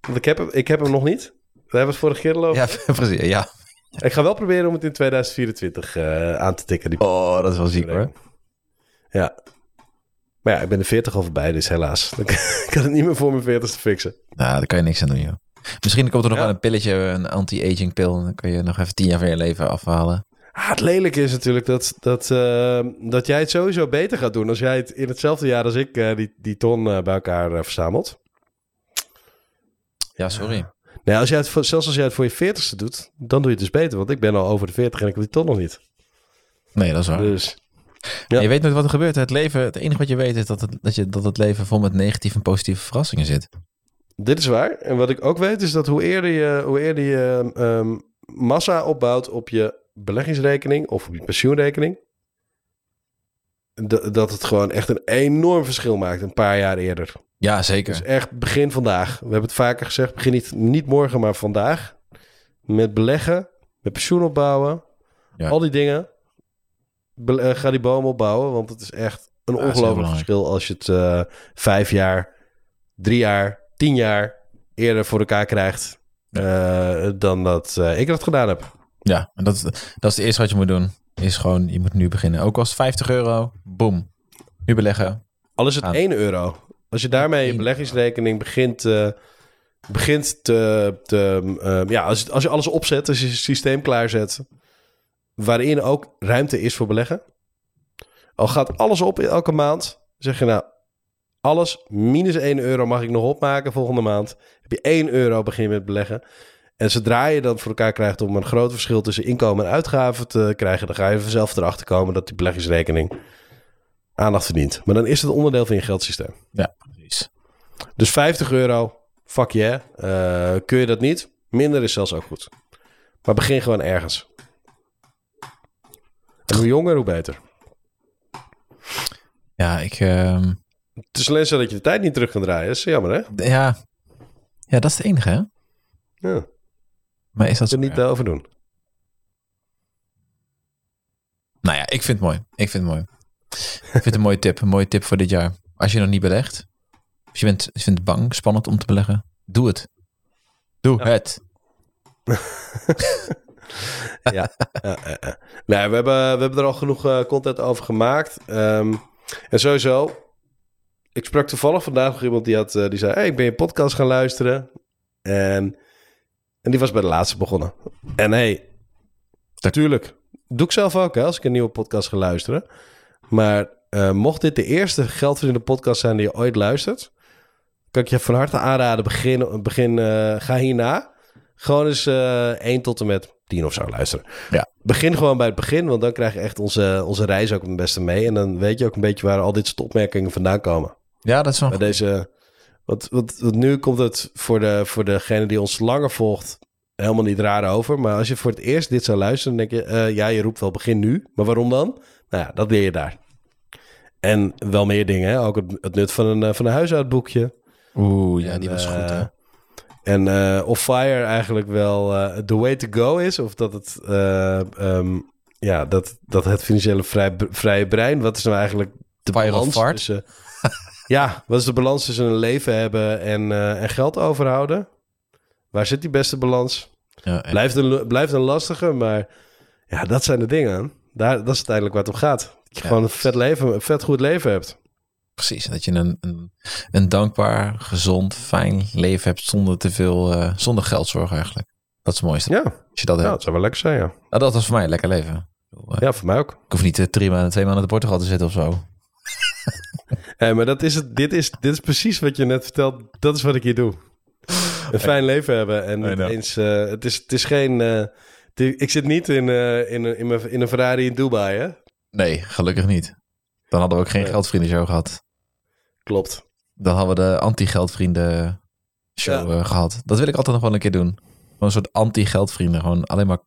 B: Want ik heb, hem, ik heb hem nog niet. We hebben het vorige keer al over.
A: Ja, precies. Ja.
B: Ik ga wel proberen om het in 2024 eh, aan te tikken. Die
A: Oh, dat is wel ziek hoor.
B: Ja. Maar ja, ik ben de 40 al voorbij, dus helaas. Ik kan het niet meer voor mijn 40 te fixen.
A: Nou, daar kan je niks aan doen, joh. Misschien komt er nog
B: Ja.
A: wel een pilletje, een anti-aging pil. Dan kun je nog even tien jaar van je leven afhalen.
B: Ah, het lelijke is natuurlijk dat, dat, eh, dat jij het sowieso beter gaat doen als jij het in hetzelfde jaar als ik eh, die, die ton eh, bij elkaar verzamelt.
A: Ja, sorry.
B: Nee, als jij het voor, zelfs als jij het voor je 40ste doet, dan doe je het dus beter. Want ik ben al over de 40 en ik heb die ton nog niet.
A: Nee, dat is waar.
B: Dus Ja.
A: Je weet nooit wat er gebeurt. Het leven, het enige wat je weet is dat het, dat je, dat het leven vol met negatieve en positieve verrassingen zit.
B: dit is waar. En wat ik ook weet is dat hoe eerder je, hoe eerder je ehm, massa opbouwt op je beleggingsrekening of op je pensioenrekening, dat dat het gewoon echt een enorm verschil maakt een paar jaar eerder.
A: Ja, zeker.
B: Dus echt begin vandaag. We hebben het vaker gezegd, begin niet, niet morgen, maar vandaag. Met beleggen, met pensioen opbouwen,
A: Ja.
B: al die dingen. Eh, ga die bomen opbouwen, want het is echt een
A: Ja,
B: ongelooflijk verschil als je het eh, vijf jaar, drie jaar, tien jaar eerder voor elkaar krijgt eh, dan dat ik dat gedaan heb.
A: Ja, en dat, is- dat is het eerste wat je moet doen. Is gewoon, je moet nu beginnen. Ook als 50 euro, boom. Nu beleggen.
B: Al is het
A: Aan.
B: 1 euro. Als je daarmee je beleggingsrekening begint, begint te... te eh, ja, als, als je alles opzet, als je je systeem klaarzet... waarin ook ruimte is voor beleggen... al gaat alles op in elke maand... zeg je nou, alles minus 1 euro mag ik nog opmaken volgende maand. Heb je 1 euro, begin je met beleggen. En zodra je dan voor elkaar krijgt om een groot verschil tussen inkomen en uitgaven te krijgen... dan ga je vanzelf erachter komen dat die beleggingsrekening aandacht verdient. Maar dan is het onderdeel van je geldsysteem.
A: Ja, precies.
B: Dus 50 euro, fuck yeah. Eh, kun je dat niet? Minder is zelfs ook goed. Maar begin gewoon ergens. En hoe jonger, hoe beter.
A: Ja, ik... ehm,
B: Het is alleen zo dat je de tijd niet terug kan draaien. Dat is jammer, hè?
A: ja, ja, dat is het enige, hè?
B: Ja,
A: Maar is dat
B: er niet eh, over doen.
A: Nou ja, ik vind het mooi. Ik vind het mooi. Ik vind het een mooie tip. Een mooie tip voor dit jaar. Als je nog niet belegt. Als je, bent, als je vindt het bang, spannend om te beleggen. Doe het. Doe
B: Ja.
A: het.
B: ja. Nee, we hebben, we hebben er al genoeg eh, content over gemaakt. Ehm, en sowieso, ik sprak toevallig vandaag nog iemand die, had, eh, die zei... Hey, ik ben je podcast gaan luisteren. En, en die was bij de laatste begonnen. En hey, natuurlijk. Doe ik zelf ook, hè, als ik een nieuwe podcast ga luisteren. Maar eh, mocht dit de eerste geldverdiende podcast zijn die je ooit luistert... kan ik je van harte aanraden, begin, begin eh, ga hierna... gewoon eens 1 tot en met 10 of zo luisteren.
A: Ja.
B: Begin gewoon bij het begin, want dan krijg je echt onze, onze reis ook het beste mee. En dan weet je ook een beetje waar al dit soort opmerkingen vandaan komen.
A: Ja, dat is wel
B: Bij deze. Want, want, want nu komt het voor, de, voor degene die ons langer volgt helemaal niet raar over. Maar als je voor het eerst dit zou luisteren, dan denk je, eh, ja, je roept wel begin nu. Maar waarom dan? Nou ja, dat leer je daar. En wel meer dingen, hè? ook het, het nut van een, eh, van een huishoudboekje.
A: Oeh, ja,
B: En,
A: die was
B: eh,
A: goed, hè?
B: En eh of Fire eigenlijk wel eh the way to go is. Of dat het, eh, ehm, ja, dat, dat het financiële vrij, vrije brein. Wat is nou eigenlijk de
A: Fire
B: balans tussen... ja, wat is de balans tussen een leven hebben en, en geld overhouden? Waar zit die beste balans?
A: Ja.
B: Blijft een, blijft een lastige, maar ja, dat zijn de dingen. Daar, dat is uiteindelijk waar het om gaat. Dat je
A: Ja.
B: gewoon een vet leven, een vet goed leven hebt.
A: Precies, dat je een, een, een dankbaar, gezond, fijn leven hebt zonder te veel, eh, zonder geldzorg eigenlijk. Dat is het mooiste.
B: Ja,
A: Als je dat
B: ja
A: hebt.
B: dat zou wel lekker zijn, ja.
A: Nou, dat was voor mij een lekker leven.
B: Ja, voor mij ook.
A: Ik hoef niet drie maanden, twee maanden in Portugal te zitten of zo.
B: Hé, maar dat is het, dit, is, dit is precies wat je net vertelt. Dat is wat ik hier doe. Een fijn leven hebben. En niet eens, eh, het, is, het is geen... eh, het- ik zit niet in, eh, in, een- in, mijn- in een Ferrari in Dubai, hè?
A: Nee, gelukkig niet. Dan hadden we ook geen
B: Nee.
A: geldvrienden show gehad.
B: Klopt.
A: Dan hadden we de anti-geldvrienden show
B: Ja.
A: eh, gehad. Dat wil ik altijd nog wel een keer doen. Gewoon een soort anti-geldvrienden. Gewoon alleen maar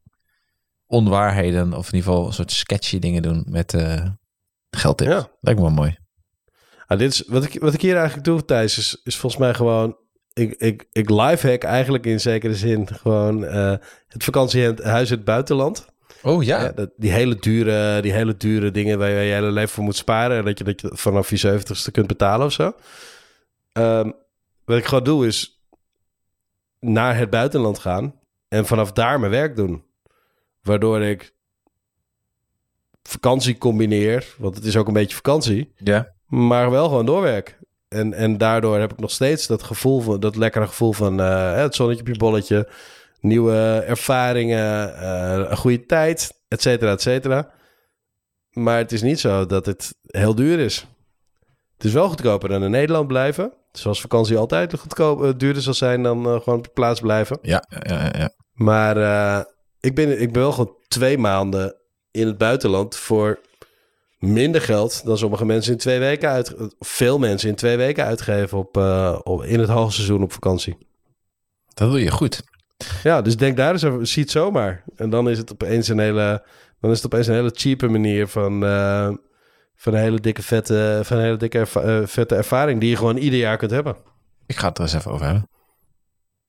A: onwaarheden. Of in ieder geval een soort sketchy dingen doen met eh geldtips.
B: Ja.
A: Lijkt me wel mooi.
B: Ah, dit is, wat, ik, wat ik hier eigenlijk doe, Thijs, is, is volgens mij gewoon... Ik, ik, ik lifehack eigenlijk in zekere zin gewoon eh, het vakantiehuis in het buitenland.
A: Oh ja.
B: Ja, dat, die, hele dure, die hele dure dingen waar je je hele leven voor moet sparen. En dat je, dat je vanaf je zeventigste kunt betalen of zo. Ehm, wat ik gewoon doe is naar het buitenland gaan. En vanaf daar mijn werk doen. Waardoor ik vakantie combineer. Want het is ook een beetje vakantie.
A: Ja.
B: Maar wel gewoon doorwerk. En, en daardoor heb ik nog steeds dat gevoel van dat lekkere gevoel van eh, het zonnetje op je bolletje, nieuwe ervaringen, eh, een goede tijd, et cetera, et cetera. Maar het is niet zo dat het heel duur is. Het is wel goedkoper dan in Nederland blijven. Zoals vakantie altijd goedkoop, eh, duurder zal zijn dan eh, gewoon op plaats blijven.
A: Ja, ja, ja, ja.
B: Maar ik, ben, ik ben wel gewoon twee maanden in het buitenland voor minder geld dan sommige mensen in twee weken uit, veel mensen in twee weken uitgeven op, op in het hoogseizoen op vakantie.
A: Dat doe je goed.
B: Ja, dus denk daar eens over, zie het zomaar. En dan is het opeens een hele, dan is het opeens een hele cheape manier van, eh, van een hele dikke vette, van een hele dikke erva- eh, vette ervaring die je gewoon ieder jaar kunt hebben.
A: Ik ga het er eens even over hebben.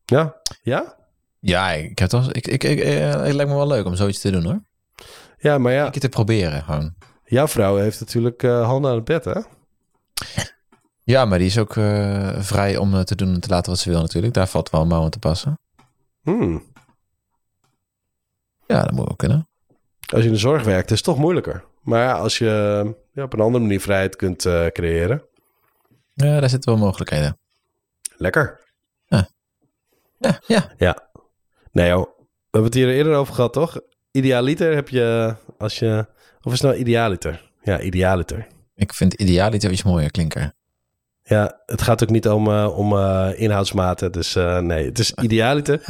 B: Ja, ja,
A: Ja, ik heb toch, ik, ik, ik, eh, het lijkt me wel leuk om zoiets te doen hoor.
B: ja, maar ja,
A: Een keer te proberen gewoon.
B: jouw vrouw heeft natuurlijk handen aan het bed, hè?
A: Ja, maar die is ook vrij om te doen en te laten wat ze wil natuurlijk. Daar valt wel een mouw aan te passen.
B: Hmm.
A: Ja, dat moet wel kunnen.
B: Als je in de zorg werkt, is het toch moeilijker. Maar ja, als je ja, op een andere manier vrijheid kunt eh, creëren.
A: Ja, daar zitten wel mogelijkheden.
B: Lekker.
A: Ja, ja.
B: Ja. Nee joh, we hebben het hier eerder over gehad, toch? Idealiter heb je, als je... Of is het nou idealiter? Ja, idealiter.
A: Ik vind idealiter iets mooier klinken.
B: Ja, het gaat ook niet om, eh, om eh, inhoudsmaten. Dus eh, nee, het is idealiter.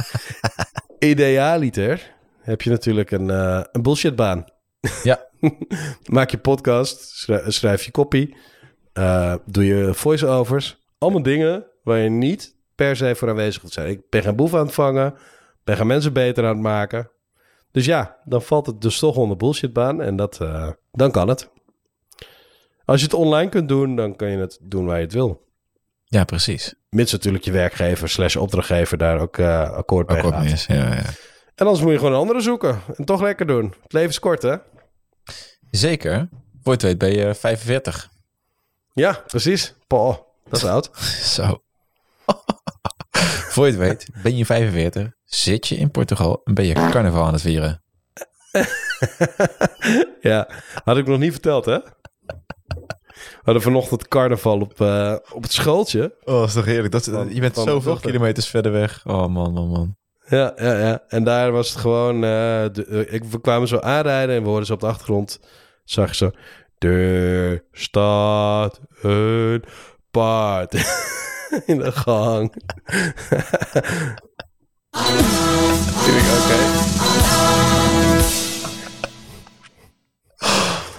B: idealiter heb je natuurlijk een, een bullshitbaan.
A: Ja.
B: Maak je podcast, schrij- schrijf je copy, doe je voice-overs. Allemaal dingen waar je niet per se voor aanwezig moet zijn. Ik ben geen boef aan het vangen, ben geen mensen beter aan het maken. Dus ja, dan valt het dus toch onder bullshitbaan en dat, dan kan het. Als je het online kunt doen, dan kan je het doen waar je het wil.
A: Ja, precies.
B: Mits natuurlijk je werkgever slash opdrachtgever daar ook eh, akkoord mee
A: Akkoord
B: gaat.
A: mee is. Ja, ja.
B: En anders moet je gewoon een andere zoeken. En toch lekker doen. Het leven is kort, hè?
A: Zeker. Voor je het weet ben je 45.
B: Ja, precies. Paul, dat is oud.
A: Zo. Voor je het weet, ben je 45, zit je in Portugal en ben je carnaval aan het vieren.
B: ja, had ik nog niet verteld, hè? We hadden vanochtend carnaval op, eh, op het schooltje.
A: Oh, dat is toch heerlijk. Dat,
B: Van-
A: je bent zoveel kilometers verder weg. Oh man, man, man.
B: Ja, ja, ja. En daar was het gewoon... eh, de, eh, ik, we kwamen zo aanrijden en we hoorden zo op de achtergrond... Zag je zo... Er staat een paard in de gang.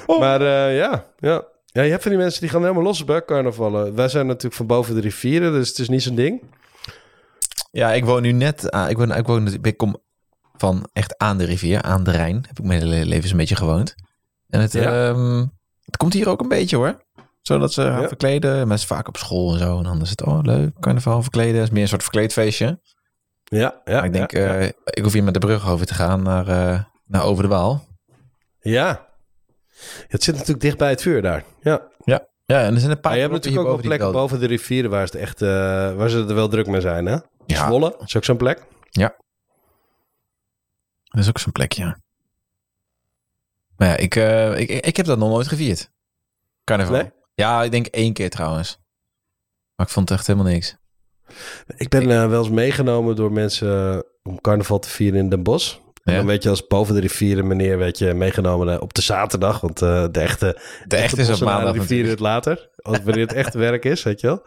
B: Oké. Maar ja, ja. Ja, je hebt van die mensen die gaan helemaal los bij carnavallen. Wij zijn natuurlijk van boven de rivieren, dus het is niet zo'n ding.
A: Ja, ik woon nu net... aan- ik, woon, ik, woon, ik kom van echt aan de rivier, aan de Rijn. Heb ik mijn hele leven een beetje gewoond. En het,
B: Ja.
A: ehm, het komt hier ook een beetje hoor. Zodat ze
B: Ja.
A: verkleden. Mensen vaak op school en zo. En dan is het, oh leuk, carnaval verkleden. Het is meer een soort verkleedfeestje.
B: Ja, ja.
A: maar ik denk,
B: ja,
A: eh, ik hoef hier met de brug over te gaan naar, eh, naar Over de Waal.
B: Ja. Het zit natuurlijk dicht bij het vuur daar. Ja.
A: Ja, en er zijn een paar
B: Maar je hebt natuurlijk ook wel plekken boven de rivieren waar, ze het echt, eh, waar ze er wel druk mee zijn, hè?
A: Ja.
B: Zwolle is ook zo'n plek.
A: Dat is ook zo'n plekje. Maar ja, ik, eh, ik, ik heb dat nog nooit gevierd. Carnaval.
B: Nee?
A: Ja, ik denk één keer trouwens. Maar ik vond het echt helemaal niks.
B: Ik ben eh, wel eens meegenomen door mensen om carnaval te vieren in Den Bosch. En
A: Ja.
B: dan weet je als boven de rivieren meneer werd je meegenomen eh, op de zaterdag. Want eh, de echte,
A: De echte is op maandag
B: Die vieren het later. Als wanneer het echt werk is, weet je wel.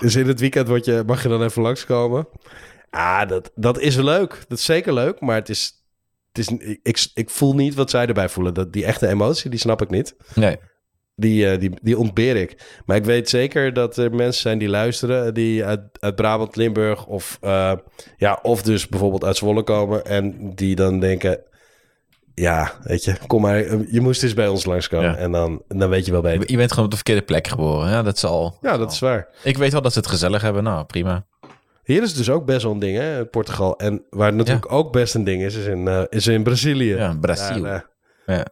B: Dus in het weekend word je, mag je dan even langskomen. Ah, dat, dat is leuk. Dat is zeker leuk. Maar het is, het is, ik, ik voel niet wat zij erbij voelen. Dat, die echte emotie, die snap ik niet.
A: Nee.
B: Die, eh, die, die ontbeer ik. Maar ik weet zeker dat er mensen zijn die luisteren... die uit, uit Brabant, Limburg of, eh, ja, of dus bijvoorbeeld uit Zwolle komen... en die dan denken... ja, weet je, kom maar... je moest eens bij ons langskomen.
A: Ja.
B: En dan, dan weet je wel beter.
A: Je bent gewoon op de verkeerde plek geboren. Ja, dat is al.
B: Ja, dat is waar.
A: Ik weet wel dat ze het gezellig hebben. Nou, prima.
B: Hier is het dus ook best wel een ding, hè, Portugal. En waar het natuurlijk ook best een ding is, is in, eh, is in Brazilië.
A: Ja, Brazil.
B: Daar,
A: Ja.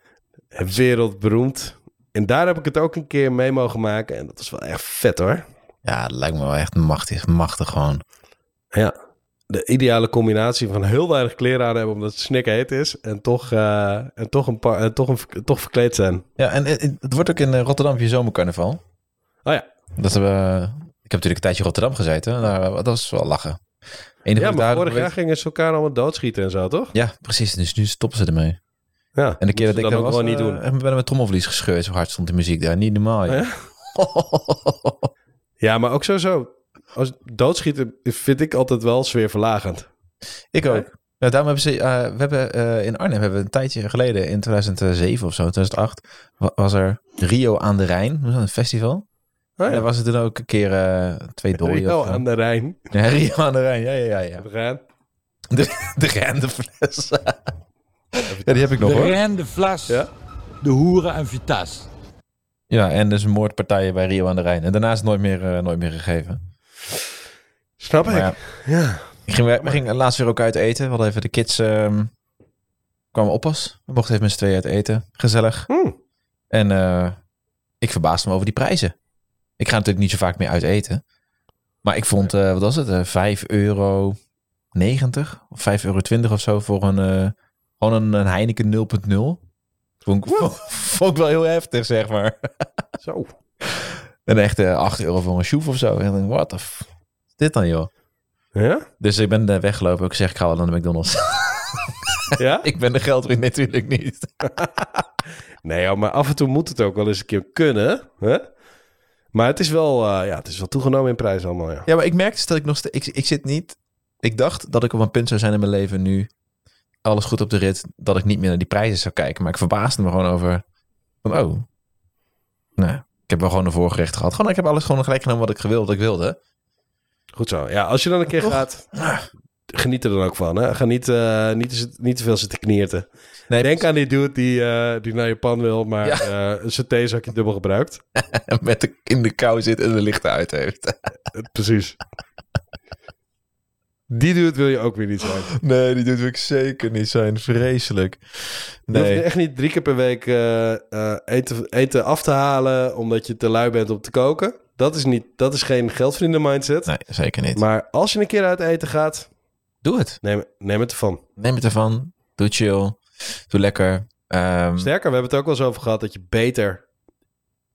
B: Wereldberoemd. En daar heb ik het ook een keer mee mogen maken. En dat is wel echt vet, hoor.
A: Ja, dat lijkt me wel echt machtig. Machtig gewoon.
B: Ja, de ideale combinatie van heel weinig kleren aan hebben omdat het snikheet is. En toch, eh, en toch, een paar, en toch, een, toch verkleed zijn.
A: Ja, en het, het wordt ook in eh, Rotterdam je zomercarnaval.
B: Oh ja.
A: Dat hebben. Ik heb natuurlijk een tijdje Rotterdam gezeten. Nou, dat was wel lachen. Enige
B: Ja, maar vorig
A: weet-
B: jaar gingen ze elkaar allemaal doodschieten en zo, toch?
A: Ja, precies. Dus nu stoppen ze ermee.
B: Ja.
A: En de keer dat ik
B: dat
A: was,
B: gewoon niet
A: eh,
B: doen.
A: hebben we met mijn trommelvlies gescheurd. Zo hard stond de muziek daar. Niet normaal.
B: Ja, maar ook sowieso. Als doodschieten vind ik altijd wel sfeerverlagend.
A: ik ook. Ja, daarom hebben ze... eh, we hebben eh, in Arnhem hebben we een tijdje geleden, in 2007 of zo, 2008, wa- was er Rio aan de Rijn. Een festival?
B: Oh
A: En
B: ja.
A: daar was er toen ook een keer twee dooien.
B: Rio
A: of
B: aan de Rijn.
A: Ja, Rio aan de Rijn. Ja, ja, ja. ja.
B: We gaan.
A: De rende fles. ja, die heb ik nog
D: de
A: hoor.
D: Rijn, de Vlas,
B: Ja.
D: de Hoeren en Vitas.
A: Ja, en dus moordpartijen bij Rio aan de Rijn. En daarna is het nooit meer, eh, nooit meer gegeven.
B: Snap ik.
A: Ja,
B: Ja.
A: ik ging, we, we gingen laatst weer ook uit eten. We hadden even de kids... ehm kwamen oppas. We mochten even met z'n tweeën uit eten. Gezellig.
B: Hm.
A: En eh, ik verbaasde me over die prijzen. Ik ga natuurlijk niet zo vaak meer uit eten. Maar ik vond, eh, wat was het? 5 euro 90 of 5,20 euro of zo voor een, eh, gewoon een, een Heineken 0.0. Vond ik, vond ik wel heel heftig, zeg maar.
B: Zo.
A: En echt eh 8 euro voor een shoef of zo. En ik denk, wat de f- is dit dan, joh?
B: Ja?
A: Dus ik ben eh, weggelopen. Ik zeg, ik ga wel naar de McDonald's.
B: Ja?
A: ik ben de geldwin natuurlijk niet.
B: Nee, joh, maar af en toe moet het ook wel eens een keer kunnen. Hè? Maar het is wel, eh, ja, het is wel toegenomen in prijs allemaal, ja.
A: Ja, maar ik merkte dus dat ik nog steeds... Ik, ik zit niet... Ik dacht dat ik op een punt zou zijn in mijn leven nu... Alles goed op de rit. Dat ik niet meer naar die prijzen zou kijken. Maar ik verbaasde me gewoon over... Van, oh. Nee. Ik heb wel gewoon een voorgerecht gehad. Gewoon, ik heb alles gewoon gelijk genomen wat ik gewild, wat ik wilde.
B: Goed zo. Ja, als je dan een keer
A: Toch?
B: gaat, geniet er dan ook van. Hè? Ga niet, eh, niet, te zit- niet te veel zitten knierten.
A: Nee,
B: Denk aan die dude die, eh, die naar Japan wil, maar
A: Ja.
B: eh, zijn theezakje dubbel gebruikt.
A: met de, in de kou zit en de lichten uit heeft.
B: Precies. Die dude wil je ook weer niet zijn.
A: Nee, die doet ik zeker niet zijn. Vreselijk.
B: Je hoeft
A: Nee.
B: echt niet drie keer per week eh, eh, eten, eten af te halen omdat je te lui bent om te koken. Dat is, niet, dat is geen geldvrienden mindset.
A: Nee, zeker niet.
B: Maar als je een keer uit eten gaat,
A: Doe het.
B: neem, neem het ervan.
A: Neem het ervan. Doe chill. Doe lekker. Ehm,
B: Sterker, we hebben het ook wel eens over gehad dat je beter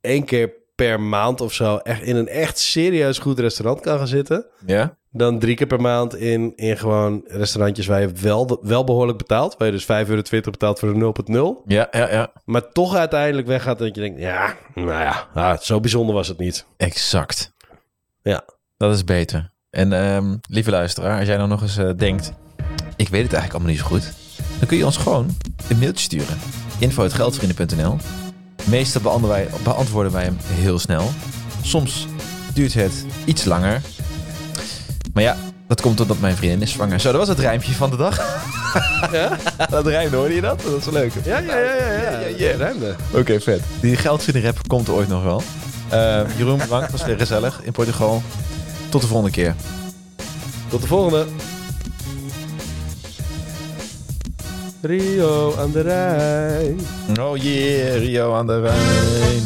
B: één keer per maand of zo echt in een echt serieus goed restaurant kan gaan zitten.
A: ja?
B: Dan drie keer per maand in, in gewoon restaurantjes waar je wel, wel behoorlijk betaalt. Waar je dus 5,20 euro betaalt voor een 0,0.
A: Ja, ja, ja.
B: Maar toch uiteindelijk weggaat dat je denkt, ja, nou ja, ah, zo bijzonder was het niet.
A: Exact.
B: Ja.
A: Dat is beter. En ehm, lieve luisteraar, als jij nou nog eens eh, denkt... ik weet het eigenlijk allemaal niet zo goed... dan kun je ons gewoon een mailtje sturen. info.geldvrienden.nl Meestal beantwoorden wij, beantwoorden wij hem heel snel. Soms duurt het iets langer. Maar ja, dat komt omdat mijn vriendin is zwanger. Zo, dat was het rijmpje van de dag.
B: Ja?
A: dat rijmde, hoorde je dat? Dat is leuk.
B: Ja, ja, ja, ja, ja,
A: Ja,
B: ja,
A: ja.
B: ruimte.
A: Oké, vet. Die geldvrienden-rap komt ooit nog wel. Eh, Jeroen, bedankt. was weer gezellig in Portugal. Tot de volgende keer.
B: Tot de volgende. Rio aan de Rijn.
A: Oh yeah, Rio aan de Rijn.